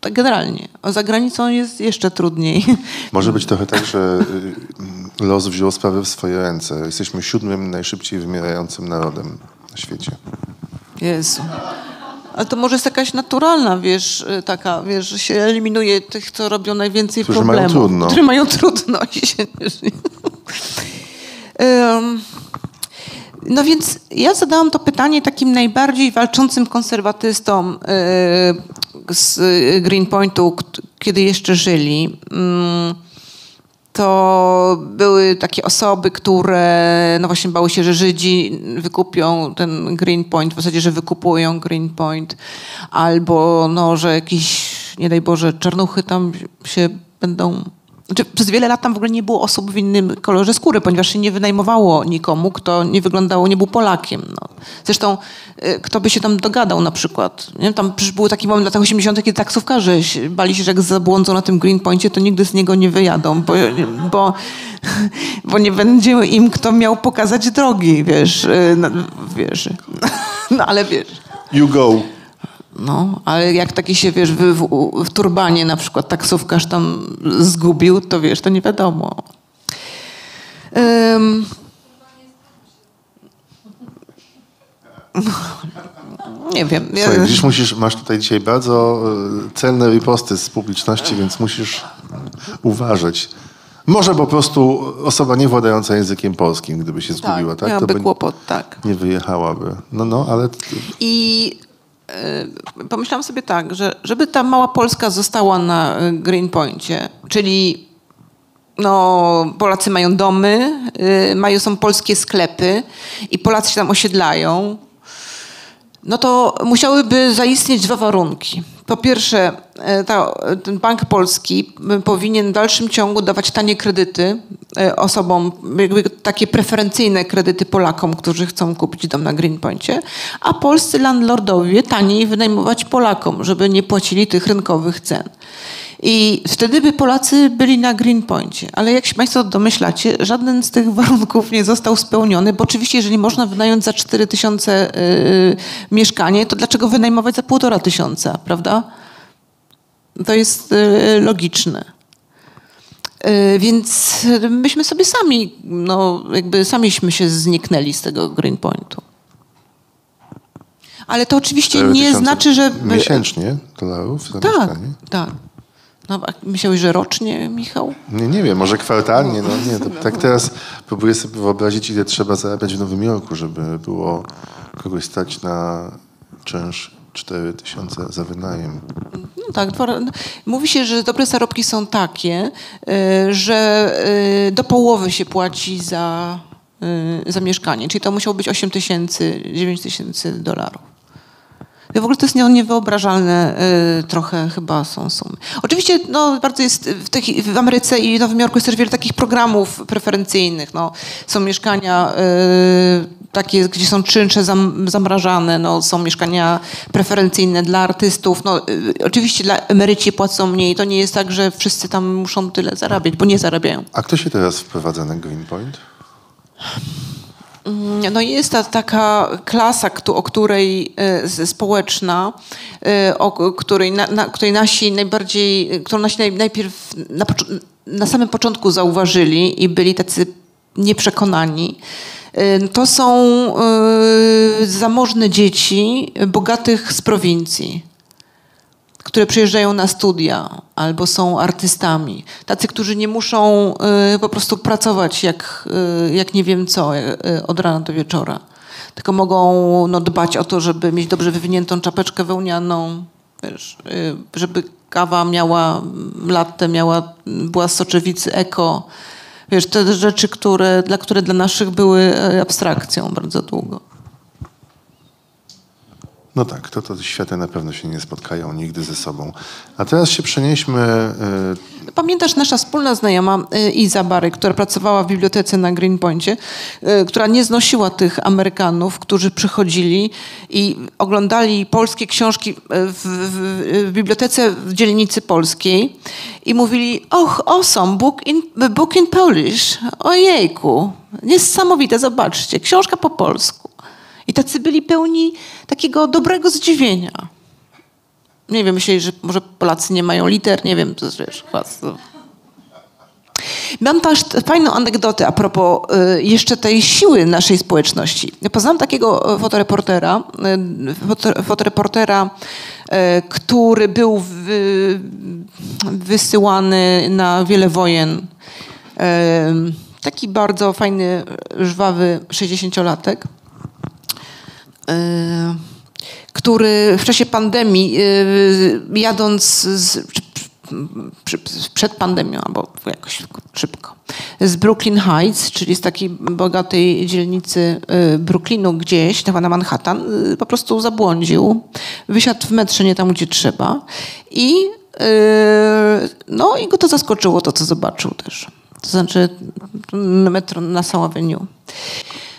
Tak generalnie. A za granicą jest jeszcze trudniej. Może być trochę tak, że y, los wziął sprawę w swoje ręce. Jesteśmy siódmym najszybciej wymierającym narodem na świecie. Jezu. Ale to może jest jakaś naturalna, wiesz, y, taka, wiesz, że się eliminuje tych, co robią najwięcej Którzy mają problemów. trudno. Którzy mają trudno. no więc ja zadałam to pytanie takim najbardziej walczącym konserwatystom y, z Greenpointu, k- kiedy jeszcze żyli. Mm, to były takie osoby, które no właśnie bały się, że Żydzi wykupią ten Greenpoint, w zasadzie, że wykupują Greenpoint, albo no, że jakieś, nie daj Boże, czarnuchy tam się będą... Znaczy, przez wiele lat tam w ogóle nie było osób w innym kolorze skóry, ponieważ się nie wynajmowało nikomu, kto nie wyglądało, nie był Polakiem. No. Zresztą y, kto by się tam dogadał na przykład. Nie? Tam był taki moment w latach 80., kiedy taksówkarze bali się, że jak zabłądzą na tym Greenpoincie, to nigdy z niego nie wyjadą, bo, bo, bo nie będzie im kto miał pokazać drogi, wiesz. No, wiesz. no ale wiesz. You go. No, ale jak taki się, wiesz, w, w, w turbanie na przykład taksówkarz tam zgubił, to wiesz, to nie wiadomo. Ym... Nie wiem. Słuchaj, widzisz, musisz, masz tutaj dzisiaj bardzo y, celne riposty z publiczności, więc musisz uważać. Może po prostu osoba nie władająca językiem polskim, gdyby się zgubiła, tak? miałaby by kłopot, tak. nie wyjechałaby. No, no, ale I pomyślałam sobie tak, że żeby ta mała Polska została na y, Greenpoincie, czyli no, Polacy mają domy, y, mają, są polskie sklepy i Polacy się tam osiedlają, no to musiałyby zaistnieć dwa warunki. Po pierwsze, e, ta, ten Bank Polski powinien w dalszym ciągu dawać tanie kredyty e, osobom, takie preferencyjne kredyty Polakom, którzy chcą kupić dom na Greenpoincie, a polscy landlordowie taniej wynajmować Polakom, żeby nie płacili tych rynkowych cen. I wtedy by Polacy byli na Greenpoincie. Ale jak się Państwo domyślacie, żaden z tych warunków nie został spełniony, bo oczywiście, jeżeli można wynająć za 4 tysiące yy, mieszkanie, to dlaczego wynajmować za półtora tysiąca, prawda? To jest yy, logiczne. Więc myśmy sobie sami, no jakby samiśmy się zniknęli z tego Greenpointu. Ale to oczywiście 4 nie znaczy, że... Miesięcznie dolarów za Tak, tak. No, myślałeś, że rocznie, Michał? Nie, nie wiem, może kwartalnie, no nie. To, tak teraz próbuję sobie wyobrazić, ile trzeba zarabiać w Nowym Jorku, żeby było kogoś stać na czynsz 4 tysiące za wynajem. No tak, no, mówi się, że dobre zarobki są takie, y, że y, do połowy się płaci za, y, za mieszkanie, czyli to musiało być 8 tysięcy, 9 tysięcy dolarów. W ogóle to jest nie- niewyobrażalne y, trochę chyba są sumy. Oczywiście no, bardzo jest w, tych, w Ameryce i Nowym Jorku jest też wiele takich programów preferencyjnych. No, są mieszkania y, takie, gdzie są czynsze zam, zamrażane, no, są mieszkania preferencyjne dla artystów. No, y, oczywiście dla emeryci płacą mniej. To nie jest tak, że wszyscy tam muszą tyle zarabiać, bo nie zarabiają. A kto się teraz wprowadza na Greenpoint? Mm, No jest ta taka klasa, o której z- społeczna, e, o której, na, na, której nasi najbardziej, którą nasi naj, najpierw na, na samym początku zauważyli i byli tacy nieprzekonani. E, To są zamożne dzieci bogatych z prowincji które przyjeżdżają na studia albo są artystami. Tacy, którzy nie muszą y, po prostu pracować jak, y, jak nie wiem co, y, od rana do wieczora. Tylko mogą no, dbać o to, żeby mieć dobrze wywiniętą czapeczkę wełnianą, wiesz, żeby kawa miała latte, miała, była z soczewicy eko, Wiesz, te rzeczy, które dla, które dla naszych były abstrakcją bardzo długo. No tak, to, to światy na pewno się nie spotkają nigdy ze sobą. A teraz się przenieśmy. e, Pamiętasz nasza wspólna znajoma y, Iza Bary, która pracowała w bibliotece na Greenpointie, y, która nie znosiła tych Amerykanów, którzy przychodzili i oglądali polskie książki y, w, w, w bibliotece w dzielnicy polskiej i mówili, och, awesome, book in, book in Polish. Ojejku, niesamowite, zobaczcie, książka po polsku. Tacy byli pełni takiego dobrego zdziwienia. Nie wiem, myśleli, że może Polacy nie mają liter, nie wiem, to jest, wiesz, was. to- Mam też fajną anegdotę a propos y, jeszcze tej siły naszej społeczności. Poznałam takiego y, fotoreportera, y, foto, fotoreportera, y, który był wy, wysyłany na wiele wojen. Y, Taki bardzo fajny, żwawy 60-latek y, który w czasie pandemii, y, jadąc z, przed pandemią, albo jakoś szybko, z Brooklyn Heights, czyli z takiej bogatej dzielnicy y, Brooklynu gdzieś, chyba na Manhattan, y, po prostu zabłądził, wysiadł w metrze nie tam, gdzie trzeba i y, no i go to zaskoczyło, to co zobaczył też. To znaczy metro na Avenue.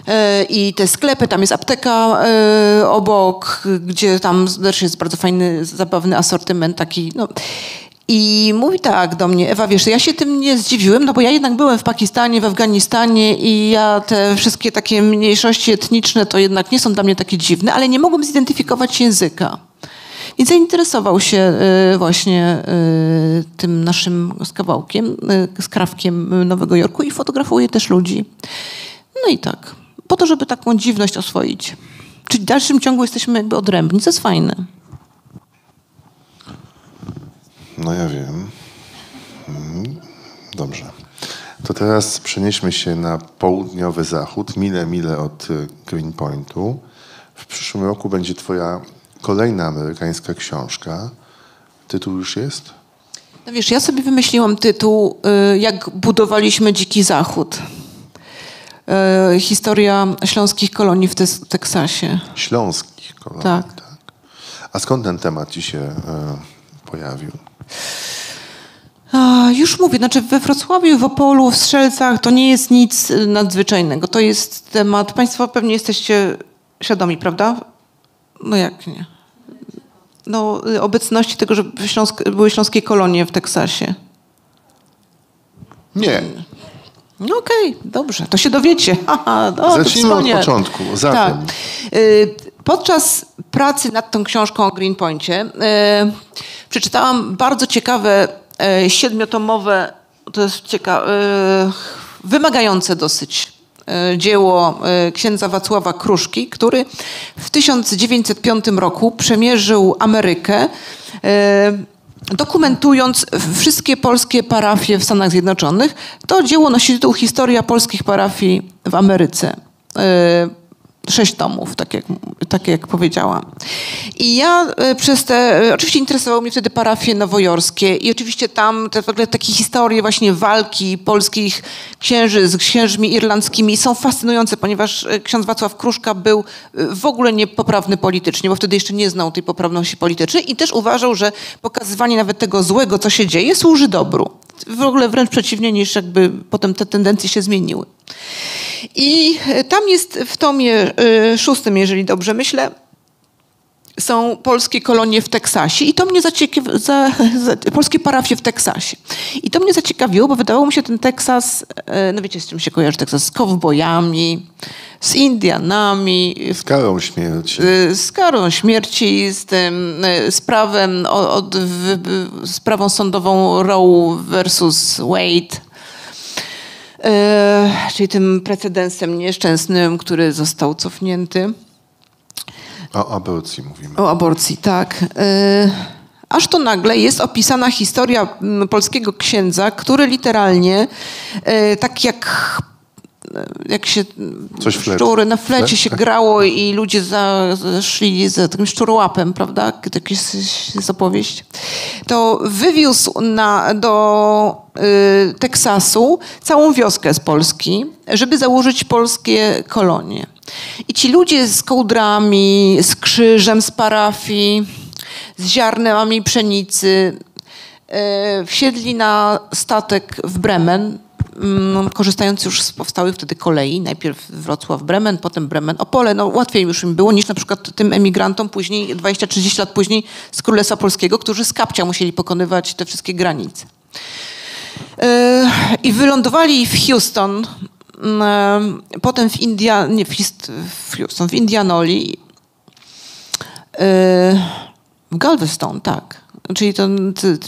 E, I te sklepy, tam jest apteka e, obok, gdzie tam też jest bardzo fajny, zabawny asortyment taki. No. I mówi tak do mnie, Ewa, wiesz, ja się tym nie zdziwiłem, no bo ja jednak byłem w Pakistanie, w Afganistanie i ja te wszystkie takie mniejszości etniczne to jednak nie są dla mnie takie dziwne, ale nie mogłem zidentyfikować języka. I zainteresował się e, właśnie tym naszym skawałkiem, skrawkiem Nowego Jorku i fotografuje też ludzi. No i tak, po to, żeby taką dziwność oswoić. Czyli w dalszym ciągu jesteśmy jakby odrębni, co jest fajne. No ja wiem. Mm, Dobrze. To teraz przenieśmy się na południowy zachód, mile, mile od y, Greenpointu. W przyszłym roku będzie twoja kolejna amerykańska książka. Tytuł już jest? No wiesz, ja sobie wymyśliłam tytuł y, Jak budowaliśmy Dziki Zachód. Y, Historia śląskich kolonii w Teksasie. Śląskich kolonii. Tak. A skąd ten temat ci się y, pojawił? A, już mówię, znaczy we Wrocławiu, w Opolu, w Strzelcach to nie jest nic y, nadzwyczajnego. To jest temat, Państwo pewnie jesteście świadomi, prawda? No jak nie? No, obecności tego, że Śląsk, były śląskie kolonie w Teksasie. Nie. No okej, dobrze, to się dowiecie. Haha, no, Zacznijmy od początku. Zatem. Tak. Y, Podczas pracy nad tą książką o Greenpointie y, przeczytałam bardzo ciekawe y, siedmiotomowe, to jest ciekawe, wymagające dosyć dzieło księdza Wacława Kruszki, który w 1905 roku przemierzył Amerykę dokumentując wszystkie polskie parafie w Stanach Zjednoczonych. To dzieło nosi tytuł Historia polskich parafii w Ameryce. Sześć tomów, tak jak, tak jak powiedziałam. I ja y, przez te, y, oczywiście interesowały mnie wtedy parafie nowojorskie i oczywiście tam te w ogóle takie historie właśnie walki polskich księży z księżmi irlandzkimi są fascynujące, ponieważ y, ksiądz Wacław Kruszka był w ogóle niepoprawny politycznie, bo wtedy jeszcze nie znał tej poprawności politycznej i też uważał, że pokazywanie nawet tego złego, co się dzieje, służy dobru. W ogóle wręcz przeciwnie niż jakby potem te tendencje się zmieniły. I e, tam jest w tomie e, szóstym, jeżeli dobrze myślę, są polskie kolonie w Teksasie i to mnie zaciekawiło, za, za, polskie parafie w Teksasie. I to mnie zaciekawiło, bo wydawało mi się ten Teksas, e, no wiecie z czym się kojarzy Teksas, z kowbojami, z Indianami, Z karą śmierci. z karą śmierci, z tym z prawem, od, w, w, z prawą sądową Roe versus Wade. E, czyli tym precedensem nieszczęsnym, który został cofnięty. O aborcji mówimy. O aborcji, tak. E, Aż to nagle jest opisana historia polskiego księdza, który literalnie, e, tak jak jak się Coś szczury, na flecie Flet? się Tak. grało i ludzie za, szli za takim szczurołapem, prawda? Tak jest, jest opowieść. To wywiózł na, do y, Teksasu całą wioskę z Polski, żeby założyć polskie kolonie. I ci ludzie z kołdrami, z krzyżem z parafii, z ziarnami pszenicy, e, wsiedli na statek w Bremen, korzystając już z powstałych wtedy kolei. Najpierw Wrocław-Bremen, potem Bremen-Opole. No, łatwiej już im było niż na przykład tym emigrantom później, 20-30 lat później z Królestwa Polskiego, którzy z kapcia musieli pokonywać te wszystkie granice. E, I wylądowali w Houston, mm, potem w India, nie w, Houston, w Indianoli, e, w Galveston, tak. Czyli, to,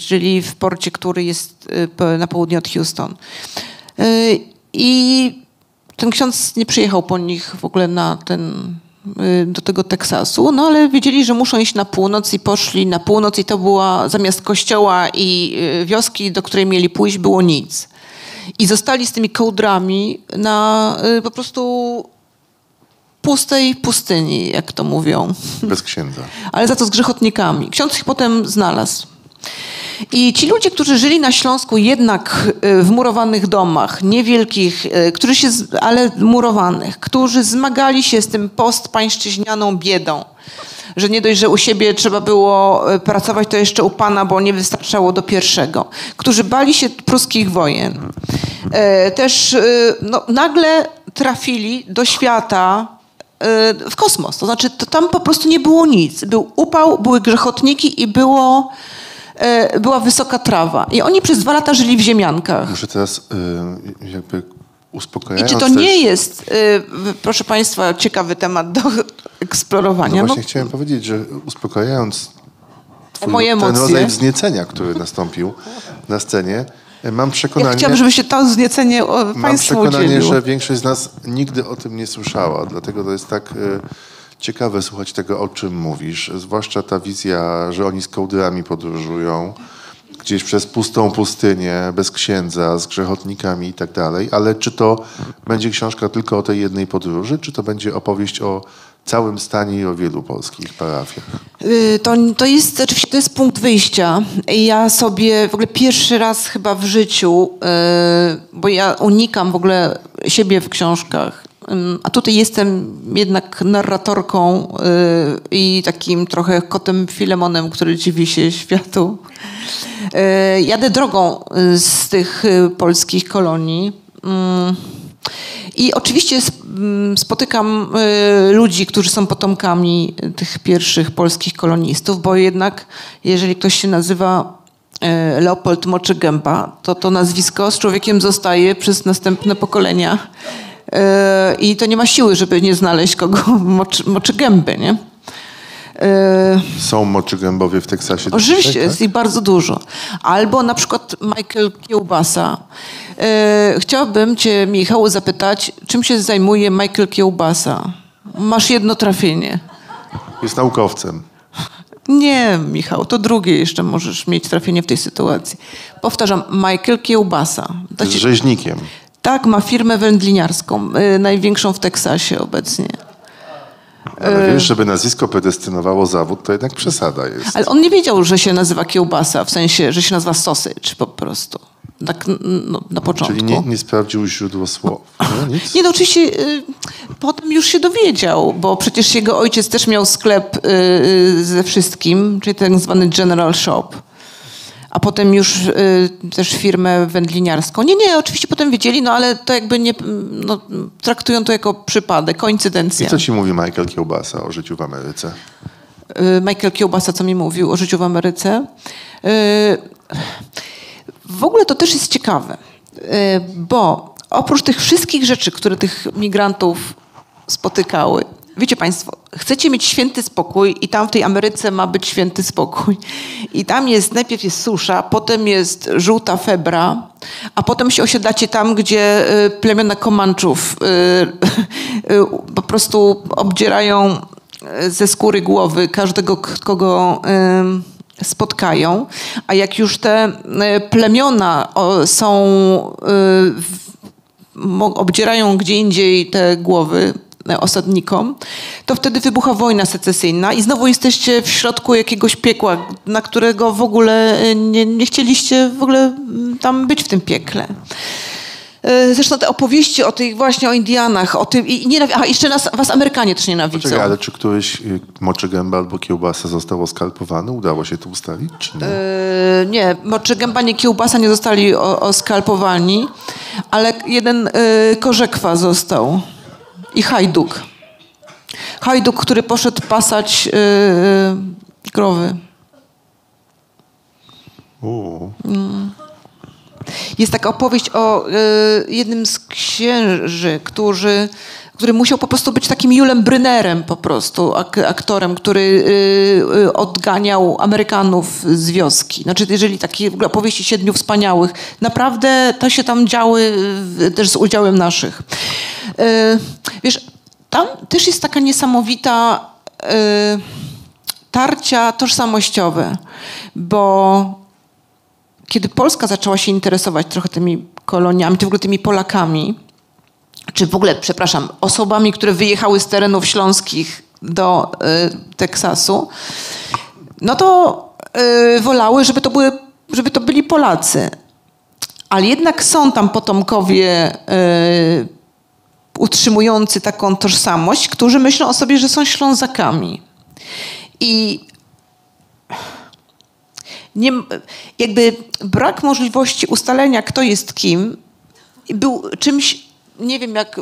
czyli w porcie, który jest e, na południe od Houston. E, I ten ksiądz nie przyjechał po nich w ogóle na ten, y, do tego Teksasu, no ale wiedzieli, że muszą iść na północ i poszli na północ i to była zamiast kościoła i y, wioski, do której mieli pójść, było nic. I zostali z tymi kołdrami na y, po prostu pustej pustyni, jak to mówią Bez księdza. ale za to z grzechotnikami. Ksiądz ich potem znalazł. I ci ludzie, którzy żyli na Śląsku jednak y, w murowanych domach, niewielkich, y, którzy się, ale murowanych, którzy zmagali się z tym postpańszczyźnianą biedą, że nie dość, że u siebie trzeba było y, pracować, to jeszcze u Pana, bo nie wystarczało do pierwszego, którzy bali się pruskich wojen. Też no, nagle trafili do świata w kosmos. To znaczy, to tam po prostu nie było nic. Był upał, były grzechotniki i było, była wysoka trawa. I oni przez dwa lata żyli w ziemiankach. Muszę teraz y, jakby I czy to też, nie jest, y, proszę Państwa, ciekawy temat do No eksplorowania? właśnie chciałem powiedzieć, że uspokajając twój, Moje ten rodzaj wzniecenia, który nastąpił na scenie, mam ja przekonanie, chciałabym, żeby się to zniecenie o, mam Państwu przekonanie że większość z nas nigdy o tym nie słyszała. Dlatego to jest tak y, ciekawe słuchać tego, o czym mówisz. Zwłaszcza ta wizja, że oni z kołdrami podróżują gdzieś przez pustą pustynię, bez księdza, z grzechotnikami i tak dalej. Ale czy to będzie książka tylko o tej jednej podróży, czy to będzie opowieść o całym stanie i o wielu polskich parafiach? Y, To, to jest oczywiście to jest punkt wyjścia. Ja sobie w ogóle pierwszy raz chyba w życiu, y, bo ja unikam w ogóle siebie w książkach, a tutaj jestem jednak narratorką y, i takim trochę kotem Filemonem, który dziwi się światu. Y, Jadę drogą y, z tych polskich kolonii. I oczywiście spotykam ludzi, którzy są potomkami tych pierwszych polskich kolonistów, bo jednak jeżeli ktoś się nazywa Leopold Moczygęba, to to nazwisko z człowiekiem zostaje przez następne pokolenia. Y, I to nie ma siły, żeby nie znaleźć kogo moczy, Moczygęby, nie? Y, Są moczygębowie w Teksasie? Oczywiście, tak? jest ich bardzo dużo. Albo na przykład Michael Kiełbasa. E, chciałabym cię, Michał, zapytać, czym się zajmuje Michael Kiełbasa? Masz jedno trafienie. Jest naukowcem. Nie, Michał, to drugie jeszcze możesz mieć trafienie w tej sytuacji. Powtarzam, Michael Kiełbasa. To Z ci- rzeźnikiem. Tak, ma firmę wędliniarską, y, największą w Teksasie obecnie. Ale wiesz, żeby nazwisko predestynowało zawód, to jednak przesada jest. Ale on nie wiedział, że się nazywa kiełbasa, w sensie, że się nazywa sausage po prostu. Tak no, na początku. Czyli nie, nie sprawdził źródło słów. No, nic. Nie, no oczywiście y, potem już się dowiedział, bo przecież jego ojciec też miał sklep y, y, ze wszystkim, czyli tak zwany General Shop. A potem już y, też firmę wędliniarską. Nie, nie, oczywiście potem wiedzieli, no ale to jakby nie, no, traktują to jako przypadek, koincydencja. I co ci mówi Michael Kiełbasa o życiu w Ameryce? Y, Michael Kiełbasa, co mi mówił o życiu w Ameryce. Y, W ogóle to też jest ciekawe, y, bo oprócz tych wszystkich rzeczy, które tych migrantów spotykały, wiecie Państwo, chcecie mieć święty spokój i tam w tej Ameryce ma być święty spokój. I tam jest, najpierw jest susza, potem jest żółta febra, a potem się osiedlacie tam, gdzie y, plemiona Komanczów y, y, po prostu obdzierają ze skóry głowy każdego, kogo spotkają, a jak już te plemiona są obdzierają gdzie indziej te głowy osadnikom, to wtedy wybucha wojna secesyjna i znowu jesteście w środku jakiegoś piekła, na którego w ogóle e, nie, nie chcieliście w ogóle mm, tam być w tym piekle. E, Zresztą te opowieści o tych właśnie o Indianach, o tym i i nienawi- Aha, jeszcze nas, was Amerykanie też nienawidzą. Poczekaj, ale czy któryś y, moczy gęba albo kiełbasa został oskalpowany? Udało się to ustalić, czy nie? E, nie, moczy gęba, nie kiełbasa nie zostali o- oskalpowani, ale jeden e, korzekwa został i hajduk. Hajduk, który poszedł pasać e, krowy. U. Jest taka opowieść o e, jednym z księży, którzy, który musiał po prostu być takim Julem Brynerem po prostu, ak, aktorem, który e, e, odganiał Amerykanów z wioski. Znaczy, jeżeli takie opowieści Siedmiu Wspaniałych, naprawdę to się tam działy w, też z udziałem naszych. E, wiesz, tam też jest taka niesamowita e, tarcia tożsamościowe, bo kiedy Polska zaczęła się interesować trochę tymi koloniami, w ogóle tymi Polakami, czy w ogóle, przepraszam, osobami, które wyjechały z terenów śląskich do y, Teksasu, no to y, wolały, żeby to, były, żeby to byli Polacy. Ale jednak są tam potomkowie y, utrzymujący taką tożsamość, którzy myślą o sobie, że są Ślązakami. I nie, jakby brak możliwości ustalenia, kto jest kim, był czymś, nie wiem jak,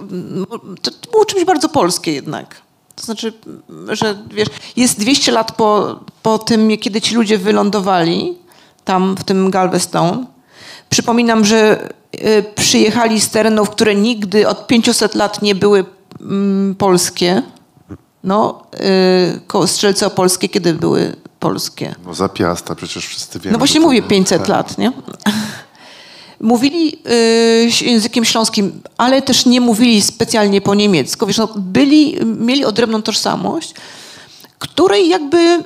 to było czymś bardzo polskie jednak. To znaczy, że wiesz, jest 200 lat po, po tym, kiedy ci ludzie wylądowali tam w tym Galveston. Przypominam, że y, przyjechali z terenów, które nigdy od 500 lat nie były mm, polskie. No, y, Strzelce Opolskie kiedy były polskie? No za piasta, przecież wszyscy wiemy. No właśnie mówię było- 500 tak. lat, nie? Mówili y, językiem śląskim, ale też nie mówili specjalnie po niemiecku. Wiesz, no, byli, mieli odrębną tożsamość, której jakby, mm,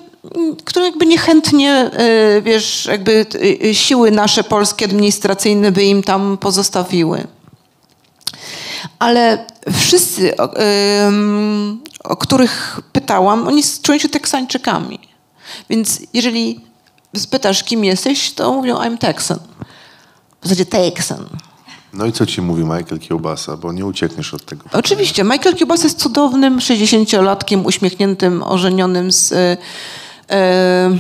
której jakby niechętnie, y, wiesz, jakby y, siły nasze polskie administracyjne by im tam pozostawiły. Ale wszyscy, o których pytałam, oni czują się Teksańczykami. Więc jeżeli spytasz, kim jesteś, to mówią I'm Texan. W zasadzie Texan. No i co ci mówi Michael Kiełbasa, bo nie uciekniesz od tego. Oczywiście, Michael Kiełbas jest cudownym 60-latkiem, uśmiechniętym, ożenionym z e, e,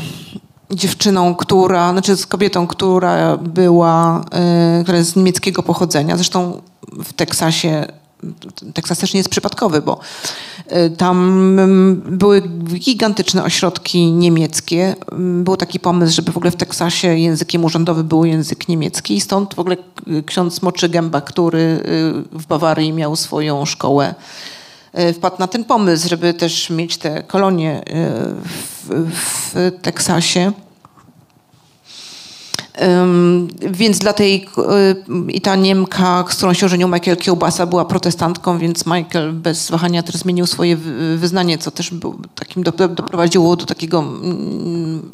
dziewczyną, która, znaczy z kobietą, która była, e, która jest z niemieckiego pochodzenia. Zresztą w Teksasie, Teksas też nie jest przypadkowy, bo e, tam mm, były gigantyczne ośrodki niemieckie. Mm, Był taki pomysł, żeby w ogóle w Teksasie językiem urzędowym był język niemiecki i stąd w ogóle y, ksiądz Moczy Gęba, który y, w Bawarii miał swoją szkołę, y, wpadł na ten pomysł, żeby też mieć te kolonie y, w, w Teksasie. Więc dla tej y, i ta Niemka, z którą się ożenił Michael Kiełbasa, była protestantką, więc Michael bez wahania też zmienił swoje wy- wyznanie, co też był takim do, doprowadziło do takiego mm,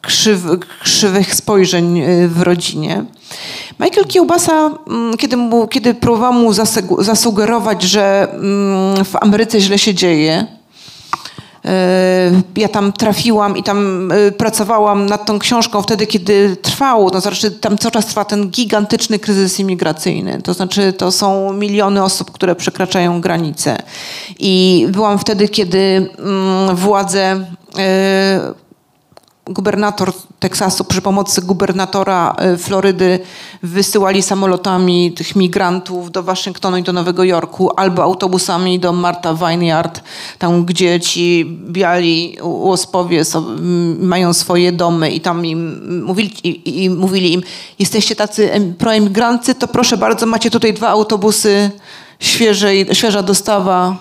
krzyw, krzywych spojrzeń y, w rodzinie. Michael Kiełbasa, mm, kiedy, kiedy próbował mu zasugerować, że mm, w Ameryce źle się dzieje, ja tam trafiłam i tam y, pracowałam nad tą książką wtedy, kiedy trwał, to znaczy tam cały czas trwa ten gigantyczny kryzys imigracyjny. To znaczy to są miliony osób, które przekraczają granice. I byłam wtedy, kiedy mm, władze y, gubernator Teksasu przy pomocy gubernatora y, Florydy wysyłali samolotami tych migrantów do Waszyngtonu i do Nowego Jorku albo autobusami do Martha Vineyard, tam gdzie ci biali łospowie mają swoje domy i tam im mówili, i, i mówili im jesteście tacy em- proemigrancy, to proszę bardzo, macie tutaj dwa autobusy, świeżej, świeża dostawa.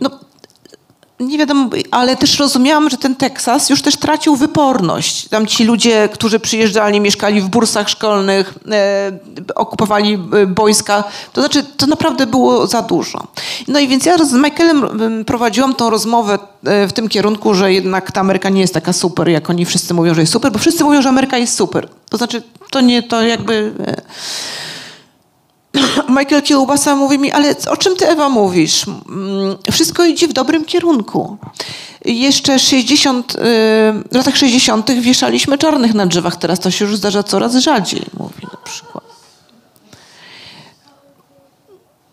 No, nie wiadomo, ale też rozumiałam, że ten Teksas już też tracił wyporność. Tam ci ludzie, którzy przyjeżdżali, mieszkali w bursach szkolnych, e, okupowali e, boiska, to znaczy to naprawdę było za dużo. No i więc ja z Michaelem prowadziłam tą rozmowę e, w tym kierunku, że jednak ta Ameryka nie jest taka super, jak oni wszyscy mówią, że jest super, bo wszyscy mówią, że Ameryka jest super. To znaczy to nie, to jakby... E, Michael Kiełbasa mówi mi, ale o czym ty Ewa mówisz? Mm, Wszystko idzie w dobrym kierunku. Jeszcze 60, y, w latach 60. wieszaliśmy czarnych na drzewach, teraz to się już zdarza coraz rzadziej, mówi na przykład.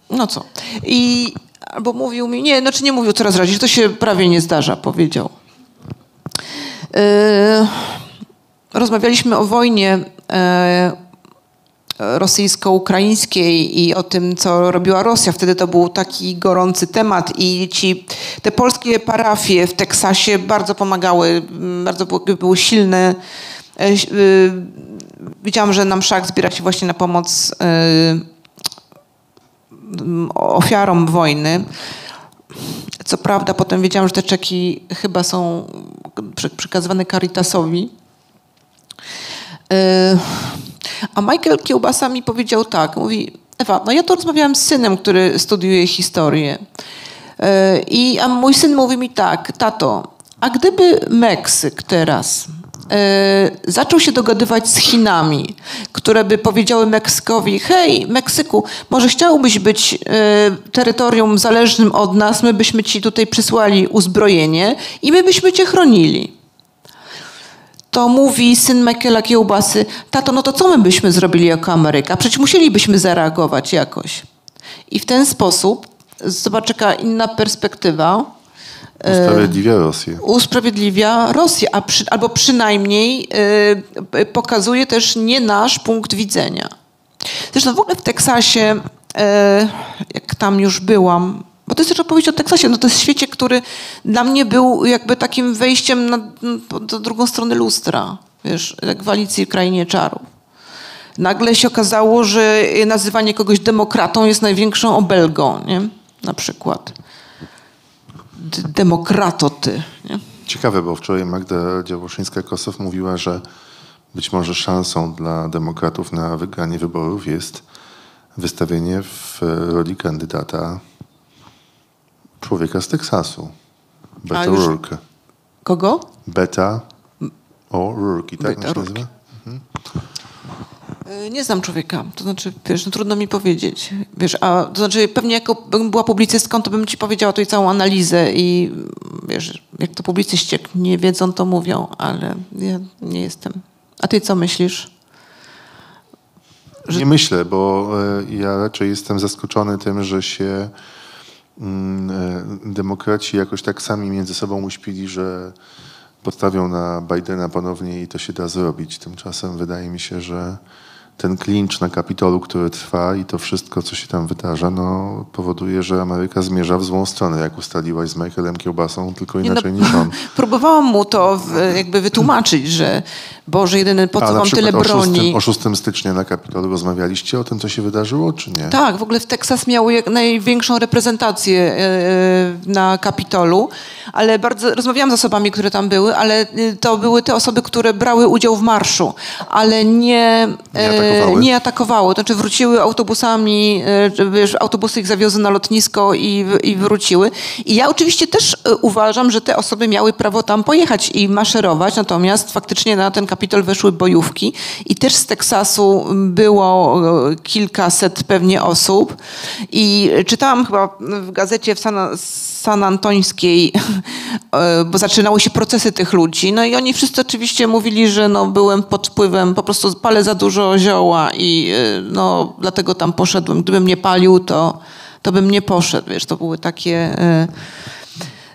No co? I albo mówił mi, nie, znaczy nie mówił coraz rzadziej, to się prawie nie zdarza, powiedział. Yy, rozmawialiśmy o wojnie yy, rosyjsko-ukraińskiej i o tym, co robiła Rosja. Wtedy to był taki gorący temat i ci, te polskie parafie w Teksasie bardzo pomagały, mm, bardzo były, silne. E, y, Widziałam, że nam szak zbiera się właśnie na pomoc y, m, ofiarom wojny. Co prawda potem wiedziałam, że te czeki chyba są przekazywane Caritasowi. Yy, A Michael Kiełbasa mi powiedział tak, mówi, Ewa, no ja to rozmawiałam z synem, który studiuje historię. Yy, I a mój syn mówi mi tak, tato, a gdyby Meksyk teraz yy, zaczął się dogadywać z Chinami, które by powiedziały Meksykowi, hej, Meksyku, może chciałbyś być yy, terytorium zależnym od nas, my byśmy ci tutaj przysłali uzbrojenie i my byśmy cię chronili to mówi syn Michaela Kiełbasy, tato, no to co my byśmy zrobili jako Ameryka? Przecież musielibyśmy zareagować jakoś. I w ten sposób, zobacz jaka inna perspektywa, Usprawiedliwia Rosję. usprawiedliwia Rosję, a przy, albo przynajmniej y, y, pokazuje też nie nasz punkt widzenia. Zresztą w ogóle w Teksasie, y, jak tam już byłam, bo to jest też opowieść o Teksasie, no to jest świecie, który dla mnie był jakby takim wejściem na, do drugą stronę lustra, wiesz, jak w Alicji Krainie Czarów. Nagle się okazało, że nazywanie kogoś demokratą jest największą obelgą, nie? Na przykład. D- demokrato ty, nie? Ciekawe, bo wczoraj Magda Działoszyńska-Kosow mówiła, że być może szansą dla demokratów na wygranie wyborów jest wystawienie w roli kandydata człowieka z Teksasu. Beta już- O'Rourke. Kogo? Beta O'Rourke, tak Beta O'Rourke. nazywa? Y, Nie znam człowieka, to znaczy, wiesz, no trudno mi powiedzieć. Wiesz, a to znaczy pewnie jako bym była publicystką, to bym ci powiedziała tutaj całą analizę i wiesz, jak to publicyści jak nie wiedzą, to mówią, ale ja nie jestem. A ty co myślisz? Nie myślę, bo e, ja raczej jestem zaskoczony tym, że się demokraci jakoś tak sami między sobą uśpili, że podstawią na Bidena ponownie i to się da zrobić. Tymczasem wydaje mi się, że ten klincz na Kapitolu, który trwa i to wszystko, co się tam wydarza, no, powoduje, że Ameryka zmierza w złą stronę, jak ustaliłaś z Michaelem Kiełbasą, tylko no, inaczej niż on. Próbowałam mu to w, jakby wytłumaczyć, że Boże, jedyny, po A co na wam tyle o 6, broni? o 6 stycznia na Kapitolu rozmawialiście o tym, co się wydarzyło, czy nie? Tak, w ogóle w Teksas miał jak największą reprezentację e, na Kapitolu, ale bardzo rozmawiałam z osobami, które tam były, ale y, to były te osoby, które brały udział w marszu, ale nie, Nie atakowały? nie atakowały. To znaczy wróciły autobusami, e, wiesz, autobusy ich zawiozły na lotnisko i, i wróciły. I ja oczywiście też e, uważam, że te osoby miały prawo tam pojechać i maszerować, natomiast faktycznie na ten Kapitol weszły bojówki i też z Teksasu było e, kilkaset pewnie osób i czytałam chyba w gazecie w San, San Antońskiej, e, bo zaczynały się procesy tych ludzi, no i oni wszyscy oczywiście mówili, że no byłem pod wpływem, po prostu palę za dużo i e, no dlatego tam poszedłem. Gdybym nie palił, to, to bym nie poszedł, wiesz, to były takie... e,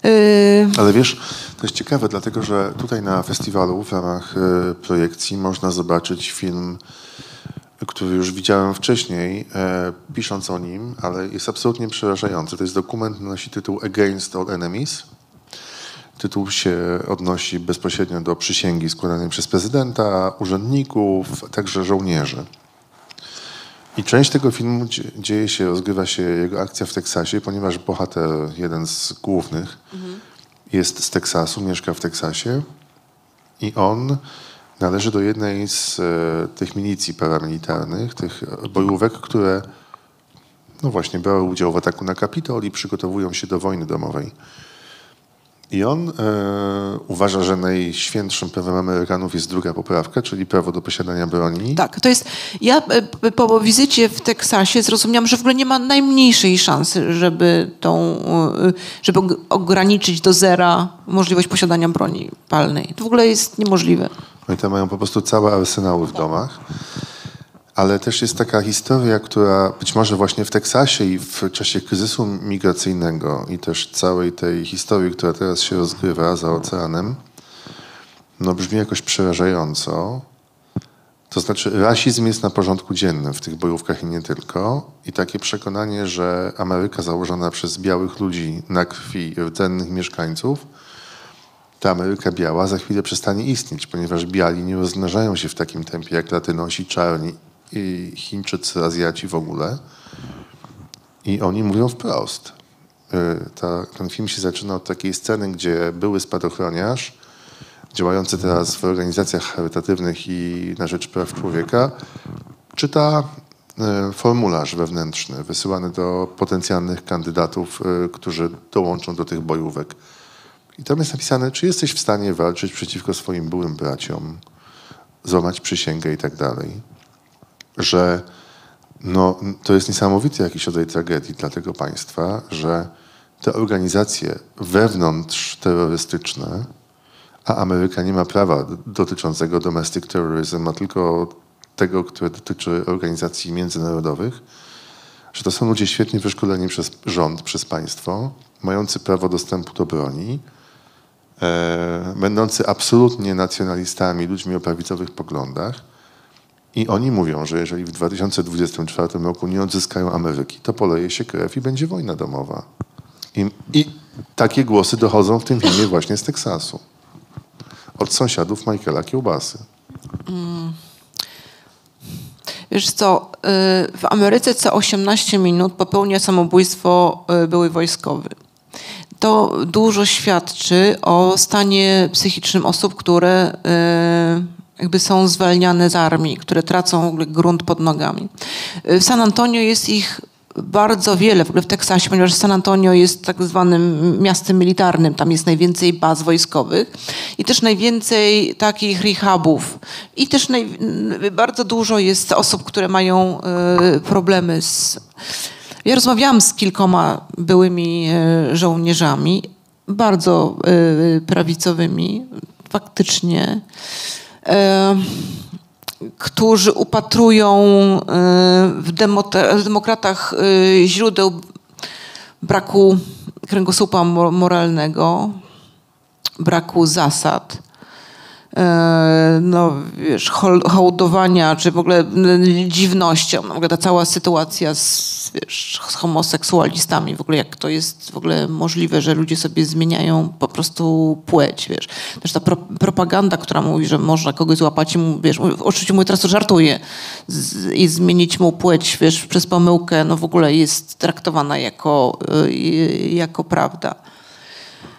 e, Ale wiesz, to jest ciekawe, dlatego że tutaj na festiwalu w ramach projekcji można zobaczyć film, który już widziałem wcześniej, e, pisząc o nim, ale jest absolutnie przerażający. To jest dokument, nosi tytuł Against All Enemies. Tytuł się odnosi bezpośrednio do przysięgi składanej przez prezydenta, urzędników, a także żołnierzy. I część tego filmu dzie- dzieje się, rozgrywa się jego akcja w Teksasie, ponieważ bohater, jeden z głównych, jest z Teksasu, mieszka w Teksasie i on należy do jednej z e, tych milicji paramilitarnych, tych bojówek, które no właśnie brały udział w ataku na Kapitol i przygotowują się do wojny domowej. I on e, uważa, że najświętszym prawem Amerykanów jest druga poprawka, czyli prawo do posiadania broni. Tak, to jest. Ja e, po wizycie w Teksasie zrozumiałam, że w ogóle nie ma najmniejszej szansy, żeby tą, e, żeby ograniczyć do zera możliwość posiadania broni palnej. To w ogóle jest niemożliwe. Oni tam mają po prostu całe arsenały w domach. Ale też jest taka historia, która być może właśnie w Teksasie i w czasie kryzysu migracyjnego i też całej tej historii, która teraz się rozgrywa za oceanem, no brzmi jakoś przerażająco. To znaczy rasizm jest na porządku dziennym w tych bojówkach i nie tylko. I takie przekonanie, że Ameryka założona przez białych ludzi na krwi rdzennych mieszkańców, ta Ameryka biała za chwilę przestanie istnieć, ponieważ biali nie rozmnażają się w takim tempie jak latynosi, czarni Chińczycy, Azjaci w ogóle. I oni mówią wprost. Y, ta, ten film się zaczyna od takiej sceny, gdzie były spadochroniarz, działający teraz w organizacjach charytatywnych i na rzecz praw człowieka, czyta y, formularz wewnętrzny wysyłany do potencjalnych kandydatów, y, którzy dołączą do tych bojówek. I tam jest napisane, czy jesteś w stanie walczyć przeciwko swoim byłym braciom, złamać przysięgę i tak dalej że no, to jest niesamowity jakiś rodzaj tragedii dla tego państwa, że te organizacje wewnątrz terrorystyczne, a Ameryka nie ma prawa dotyczącego domestic terrorism, ma tylko tego, które dotyczy organizacji międzynarodowych, że to są ludzie świetnie wyszkoleni przez rząd, przez państwo, mający prawo dostępu do broni, e, będący absolutnie nacjonalistami, ludźmi o prawicowych poglądach, i oni mówią, że jeżeli w 2024 roku nie odzyskają Ameryki, to poleje się krew i będzie wojna domowa. I, i takie głosy dochodzą w tym filmie właśnie z Teksasu. Od sąsiadów Michaela Kiełbasy. Mm. Wiesz co, y, w Ameryce co 18 minut popełnia samobójstwo y, były wojskowy. To dużo świadczy o stanie psychicznym osób, które y, jakby są zwalniane z armii, które tracą grunt pod nogami. W San Antonio jest ich bardzo wiele, w ogóle w Teksasie, ponieważ San Antonio jest tak zwanym miastem militarnym, tam jest najwięcej baz wojskowych i też najwięcej takich rehabów i też naj, bardzo dużo jest osób, które mają y, problemy z... Ja rozmawiałam z kilkoma byłymi y, żołnierzami, bardzo y, prawicowymi, faktycznie którzy upatrują w demokratach źródeł braku kręgosłupa moralnego, braku zasad, E, no, wiesz, hołdowania, czy w ogóle dziwnością. No, w ogóle ta cała sytuacja z, wiesz, z homoseksualistami, w ogóle jak to jest w ogóle możliwe, że ludzie sobie zmieniają po prostu płeć, wiesz. Też ta pro, propaganda, która mówi, że można kogoś złapać i mu, wiesz, oczywiście mój teraz żartuje i zmienić mu płeć, wiesz, przez pomyłkę, no w ogóle jest traktowana jako, y, jako prawda.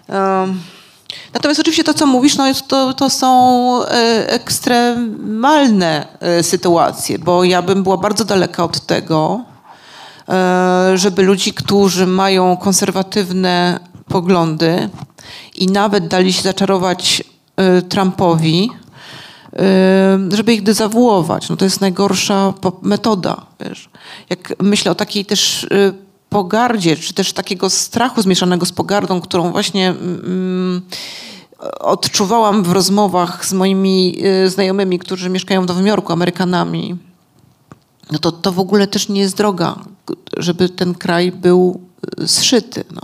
Um, Natomiast oczywiście to, co mówisz, no to, to są e, ekstremalne e, sytuacje, bo ja bym była bardzo daleka od tego, e, żeby ludzi, którzy mają konserwatywne poglądy i nawet dali się zaczarować Trumpowi, żeby ich dezawuować. No to jest najgorsza metoda. Wiesz. Jak myślę o takiej też pogardzie, czy też takiego strachu zmieszanego z pogardą, którą właśnie mm, odczuwałam w rozmowach z moimi y, znajomymi, którzy mieszkają w Nowym Jorku, Amerykanami, no to to w ogóle też nie jest droga, żeby ten kraj był y, zszyty. No.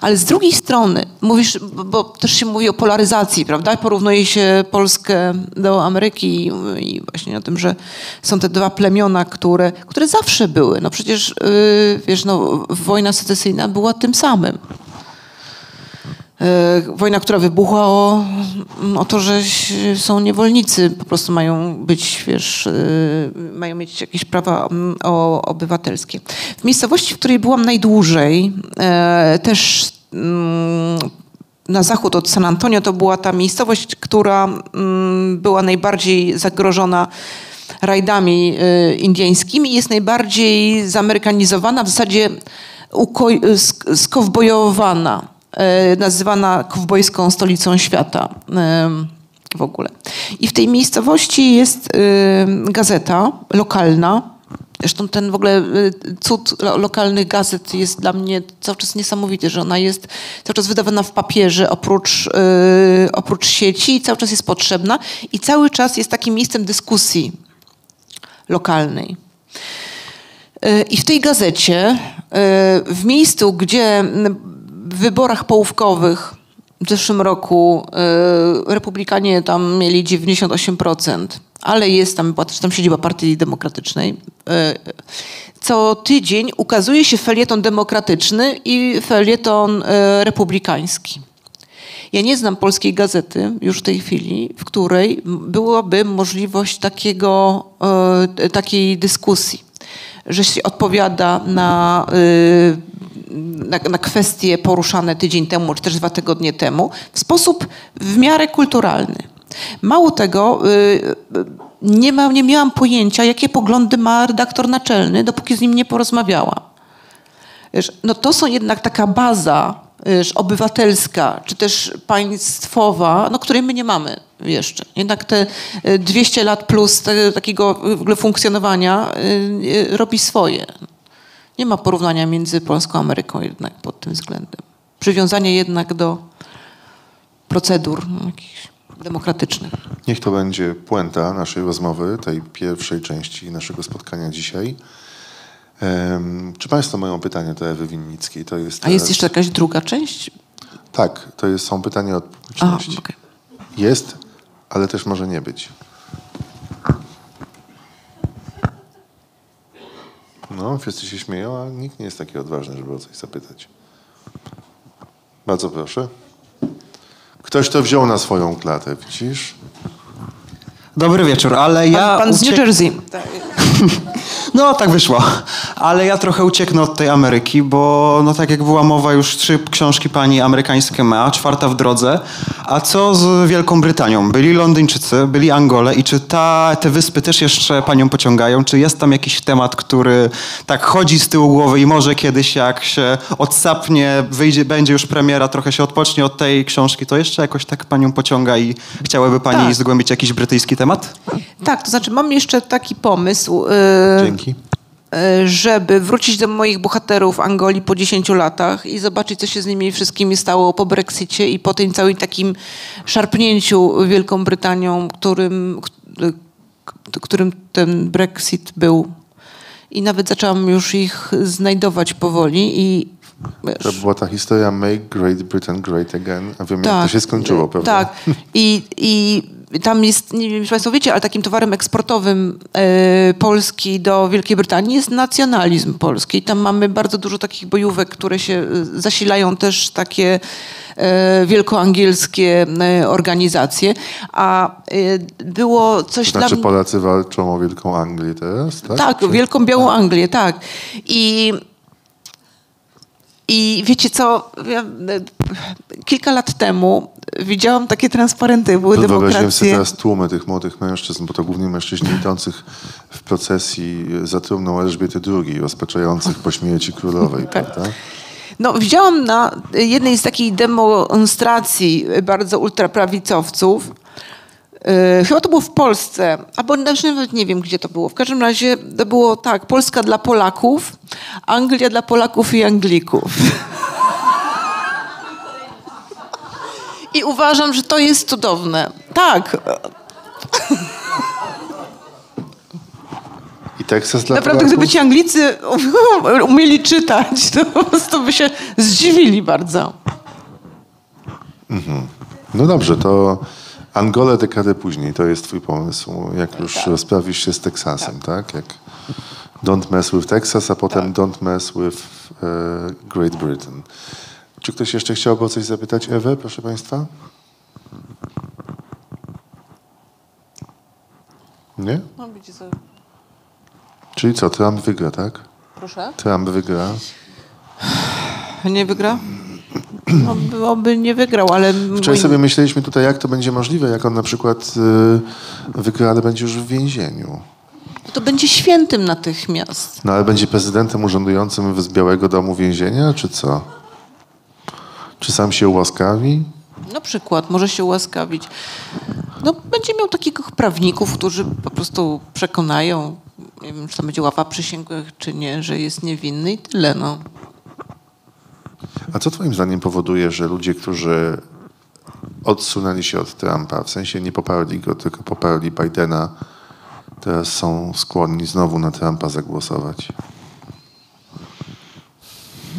Ale z drugiej strony, mówisz, bo też się mówi o polaryzacji, prawda? Porównuje się Polskę do Ameryki i właśnie o tym, że są te dwa plemiona, które, które zawsze były. No przecież, yy, wiesz, no, wojna secesyjna była tym samym. E, wojna, która wybuchła o, o to, że są niewolnicy, po prostu mają być, wiesz, e, mają mieć jakieś prawa mm, obywatelskie. W miejscowości, w której byłam najdłużej, e, też mm, na zachód od San Antonio, to była ta miejscowość, która mm, była najbardziej zagrożona rajdami indyjskimi jest najbardziej zamerykanizowana, w zasadzie skowbojowana e, nazywana kowbojską stolicą świata e, w ogóle. I w tej miejscowości jest e, gazeta lokalna. Zresztą ten w ogóle e, cud lo- lokalnych gazet jest dla mnie cały czas niesamowity, że ona jest cały czas wydawana w papierze oprócz, e, oprócz sieci i cały czas jest potrzebna i cały czas jest takim miejscem dyskusji lokalnej. E, I w tej gazecie, e, w miejscu, gdzie w wyborach połówkowych w zeszłym roku e, republikanie tam mieli 98%, ale jest tam, tam siedziba Partii Demokratycznej, e, co tydzień ukazuje się felieton demokratyczny i felieton e, republikański. Ja nie znam polskiej gazety już w tej chwili, w której byłaby możliwość takiego, e, takiej dyskusji, że się odpowiada na, e, na, na kwestie poruszane tydzień temu, czy też dwa tygodnie temu, w sposób w miarę kulturalny. Mało tego, e, nie, ma, nie miałam pojęcia, jakie poglądy ma redaktor naczelny, dopóki z nim nie porozmawiałam. No to są jednak taka baza obywatelska, czy też państwowa, no, której my nie mamy jeszcze. Jednak te y, 200 lat plus te, takiego funkcjonowania y, y, robi swoje. Nie ma porównania między Polską a Ameryką jednak pod tym względem. Przywiązanie jednak do procedur no, jakichś demokratycznych. Niech to będzie puenta naszej rozmowy, tej pierwszej części naszego spotkania dzisiaj. Czy Państwo mają pytania do Ewy Winnickiej? To jest A jest jeszcze jakaś druga część? Tak, to jest, są pytania od publiczności. okej. Jest, ale też może nie być. No, wszyscy się śmieją, a nikt nie jest taki odważny, żeby o coś zapytać. Bardzo proszę. Ktoś to wziął na swoją klatę, widzisz? Dobry wieczór, ale ja. Pan, pan z New uciek- Jersey. No, tak wyszło. Ale ja trochę ucieknę od tej Ameryki, bo no tak jak była mowa, już trzy książki pani amerykańskie ma, czwarta w drodze. A co z Wielką Brytanią? Byli Londyńczycy, byli Angole i czy ta, te wyspy też jeszcze panią pociągają? Czy jest tam jakiś temat, który tak chodzi z tyłu głowy i może kiedyś jak się odsapnie, wyjdzie, będzie już premiera, trochę się odpocznie od tej książki, to jeszcze jakoś tak panią pociąga i chciałaby pani Tak. zgłębić jakiś brytyjski temat? Tak, to znaczy mam jeszcze taki pomysł. E, Dzięki. e, żeby wrócić do moich bohaterów Angolii po 10 latach i zobaczyć, co się z nimi wszystkimi stało po Brexicie i po tym całym takim szarpnięciu Wielką Brytanią, którym, którym ten Brexit był. I nawet zaczęłam już ich znajdować powoli i To była ta historia Make Great Britain Great Again, a wiem jak to się skończyło, prawda? Tak. I, I tam jest, nie wiem, czy Państwo wiecie, ale takim towarem eksportowym e, Polski do Wielkiej Brytanii jest nacjonalizm polski. I tam mamy bardzo dużo takich bojówek, które się e, zasilają też takie e, wielkoangielskie organizacje. A było coś Znaczy dla Polacy walczą o Wielką Anglię teraz, tak? tak, Czy- Wielką Białą Anglię, tak. I, I wiecie co, ja, kilka lat temu widziałam takie transparenty, były Wyobraziłem sobie demokracje. teraz tłumy tych młodych mężczyzn, bo to głównie mężczyźni idących w procesji za trumną Elżbiety II, rozpaczających po śmierci królowej, Tak. prawda? No, widziałam na jednej z takich demonstracji bardzo ultraprawicowców, chyba to było w Polsce, albo nawet nie wiem, gdzie to było. W każdym razie to było tak, Polska dla Polaków, Anglia dla Polaków i Anglików. I uważam, że to jest cudowne. Tak, I Teksas dla naprawdę, Polaków? gdyby ci Anglicy umieli czytać, to po prostu by się zdziwili bardzo. No dobrze, to Angolę dekadę później, to jest twój pomysł, jak już Tak. rozprawisz się z Teksasem, tak? Jak Don't mess with Texas, a potem Tak. Don't mess with e, Great Britain. Czy ktoś jeszcze chciałby o coś zapytać Ewę, proszę Państwa? Nie? No, widzicie Czyli co, Trump wygra, tak? proszę. Trump wygra. Nie wygra? Oby, oby nie wygrał, ale... Wczoraj sobie myśleliśmy tutaj, jak to będzie możliwe, jak on na przykład y, wygra, ale będzie już w więzieniu. To będzie świętym natychmiast. No ale będzie prezydentem urzędującym z Białego Domu więzienia, czy co? Czy sam się ułaskawi? Na przykład może się ułaskawić. No, będzie miał takich prawników, którzy po prostu przekonają, nie wiem, czy to będzie ława przysięgłych, czy nie, że jest niewinny i tyle, no. A co twoim zdaniem powoduje, że ludzie, którzy odsunęli się od Trumpa, w sensie nie poparli go, tylko poparli Bidena, teraz są skłonni znowu na Trumpa zagłosować?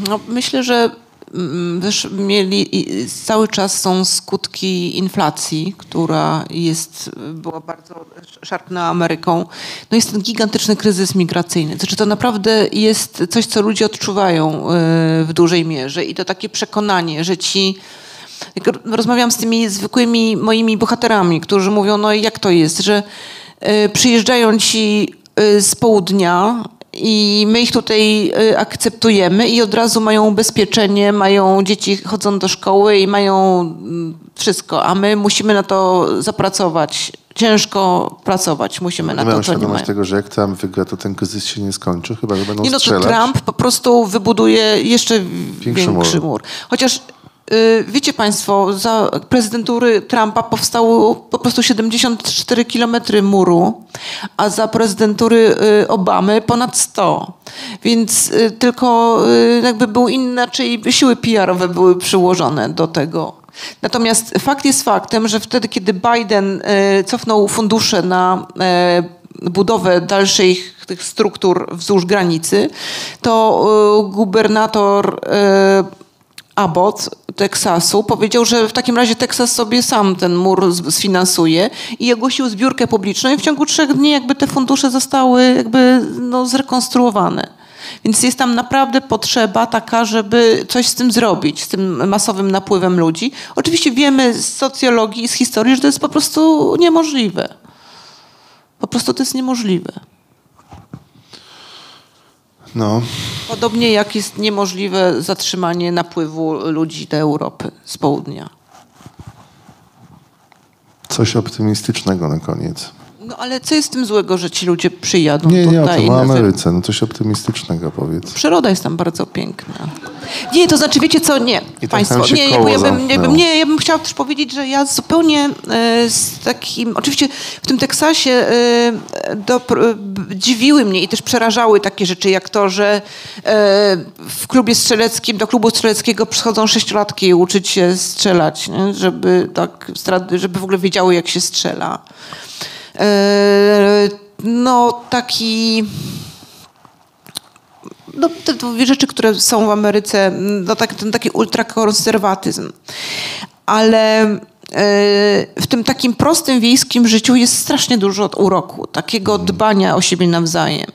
No, myślę, że też mieli cały czas są skutki inflacji, która jest, była bardzo szarpna Ameryką. No jest ten gigantyczny kryzys migracyjny. Znaczy to naprawdę jest coś, co ludzie odczuwają y, w dużej mierze i to takie przekonanie, że ci jak rozmawiam z tymi zwykłymi moimi bohaterami, którzy mówią, no jak to jest, że y, przyjeżdżają ci y, z południa i my ich tutaj y, akceptujemy i od razu mają ubezpieczenie, mają dzieci chodzą do szkoły i mają mm, wszystko, a my musimy na to zapracować, ciężko pracować, musimy na Nie mają to, co nie mają. tego, że jak Trump wygra, to ten kryzys się nie skończy, chyba że będą Nie no, to strzelać. Trump po prostu wybuduje jeszcze Większy większy, mur. mur. Chociaż wiecie Państwo, za prezydentury Trumpa powstało po prostu 74 kilometry muru, a za prezydentury y, Obamy ponad 100. Więc y, tylko y, jakby były inaczej, siły PR-owe były przyłożone do tego. Natomiast fakt jest faktem, że wtedy, kiedy Biden y, cofnął fundusze na y, budowę dalszych tych struktur wzdłuż granicy, to y, gubernator y, Abbott Teksasu powiedział, że w takim razie Teksas sobie sam ten mur sfinansuje i ogłosił zbiórkę publiczną i w ciągu trzech dni jakby te fundusze zostały jakby no, zrekonstruowane. Więc jest tam naprawdę potrzeba taka, żeby coś z tym zrobić, z tym masowym napływem ludzi. Oczywiście wiemy z socjologii i z historii, że to jest po prostu niemożliwe. Po prostu to jest niemożliwe. No, Podobnie jak jest niemożliwe zatrzymanie napływu ludzi do Europy z południa. coś optymistycznego na koniec. No ale co jest z tym złego, że ci ludzie przyjadą Nie, nie o tutaj? tym, o na zer- Ameryce. No coś optymistycznego powiedz. Przyroda jest tam bardzo piękna. Nie, to znaczy, wiecie co, nie, tak państwo, się nie, nie, bo ja bym, ja, bym, nie, ja bym chciała też powiedzieć, że ja zupełnie e, z takim, oczywiście w tym Teksasie e, do, b- dziwiły mnie i też przerażały takie rzeczy, jak to, że w klubie strzeleckim, do klubu strzeleckiego przychodzą sześciolatki uczyć się strzelać, nie? żeby tak, żeby w ogóle wiedziały, jak się strzela. E, no, taki no, te dwie rzeczy, które są w Ameryce, no, tak, ten taki ultrakonserwatyzm. Ale e, w tym takim prostym wiejskim życiu jest strasznie dużo uroku, takiego dbania o siebie nawzajem.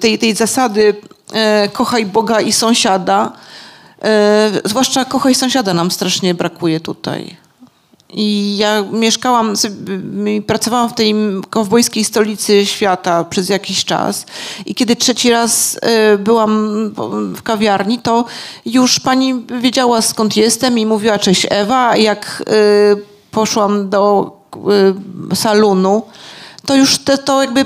Tej, tej zasady e, kochaj Boga i sąsiada, zwłaszcza kochaj sąsiada nam strasznie brakuje tutaj. I ja mieszkałam, i pracowałam w tej kowbojskiej stolicy świata przez jakiś czas. I kiedy trzeci raz e, byłam w kawiarni, to już pani wiedziała skąd jestem i mówiła cześć Ewa. Jak e, poszłam do e, salonu, to już te, to jakby y,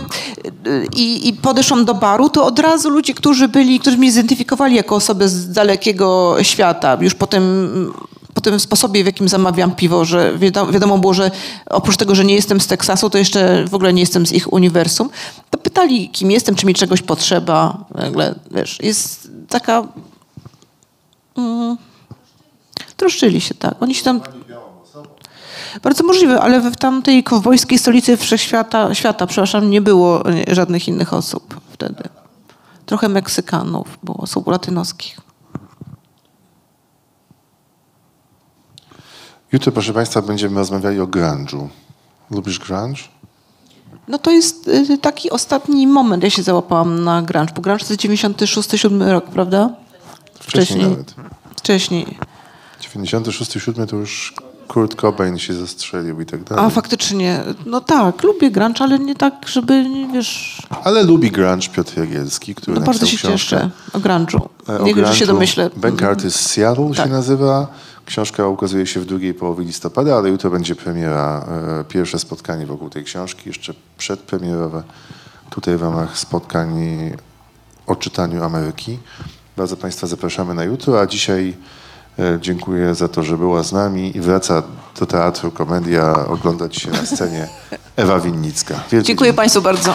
i, i podeszłam do baru, to od razu ludzie, którzy byli, którzy mnie zidentyfikowali jako osobę z dalekiego świata, już po tym, po tym sposobie, w jakim zamawiam piwo, że wiadomo, było, że oprócz tego, że nie jestem z Teksasu, to jeszcze w ogóle nie jestem z ich uniwersum, to pytali, kim jestem, czy mi czegoś potrzeba. Nagle, wiesz, jest taka... Mm, troszczyli się, tak. Oni się tam... Bardzo możliwe, ale w tamtej kowbojskiej stolicy wszechświata, świata, przepraszam, nie było e, żadnych innych osób wtedy. Trochę Meksykanów było, osób latynoskich. Jutro, proszę Państwa, będziemy rozmawiali o grunge'u. Lubisz grunge? No to jest y, taki ostatni moment, ja się załapałam na grunge, bo grunge to jest 96-7 rok, prawda? Wcześniej nawet. Wcześniej. 96-7 to już Kurt Cobain się zastrzelił i tak dalej. A faktycznie, no tak, lubię grunge, ale nie tak, żeby, nie wiesz, Ale lubi grunge Piotr Jagielski, który no bardzo się cieszę o grunge'u. e, Nie wiem, że się domyślę. Bank Artist Seattle Tak. się nazywa. Książka ukazuje się w drugiej połowie listopada, ale jutro będzie premiera, e, pierwsze spotkanie wokół tej książki, jeszcze przedpremierowe tutaj w ramach spotkań o czytaniu Ameryki. Bardzo Państwa zapraszamy na jutro, a dzisiaj E, Dziękuję za to, że była z nami i wraca do teatru Komedia oglądać się na scenie Ewa Winnicka. Wielkie Dziękuję dzięki. Państwu bardzo.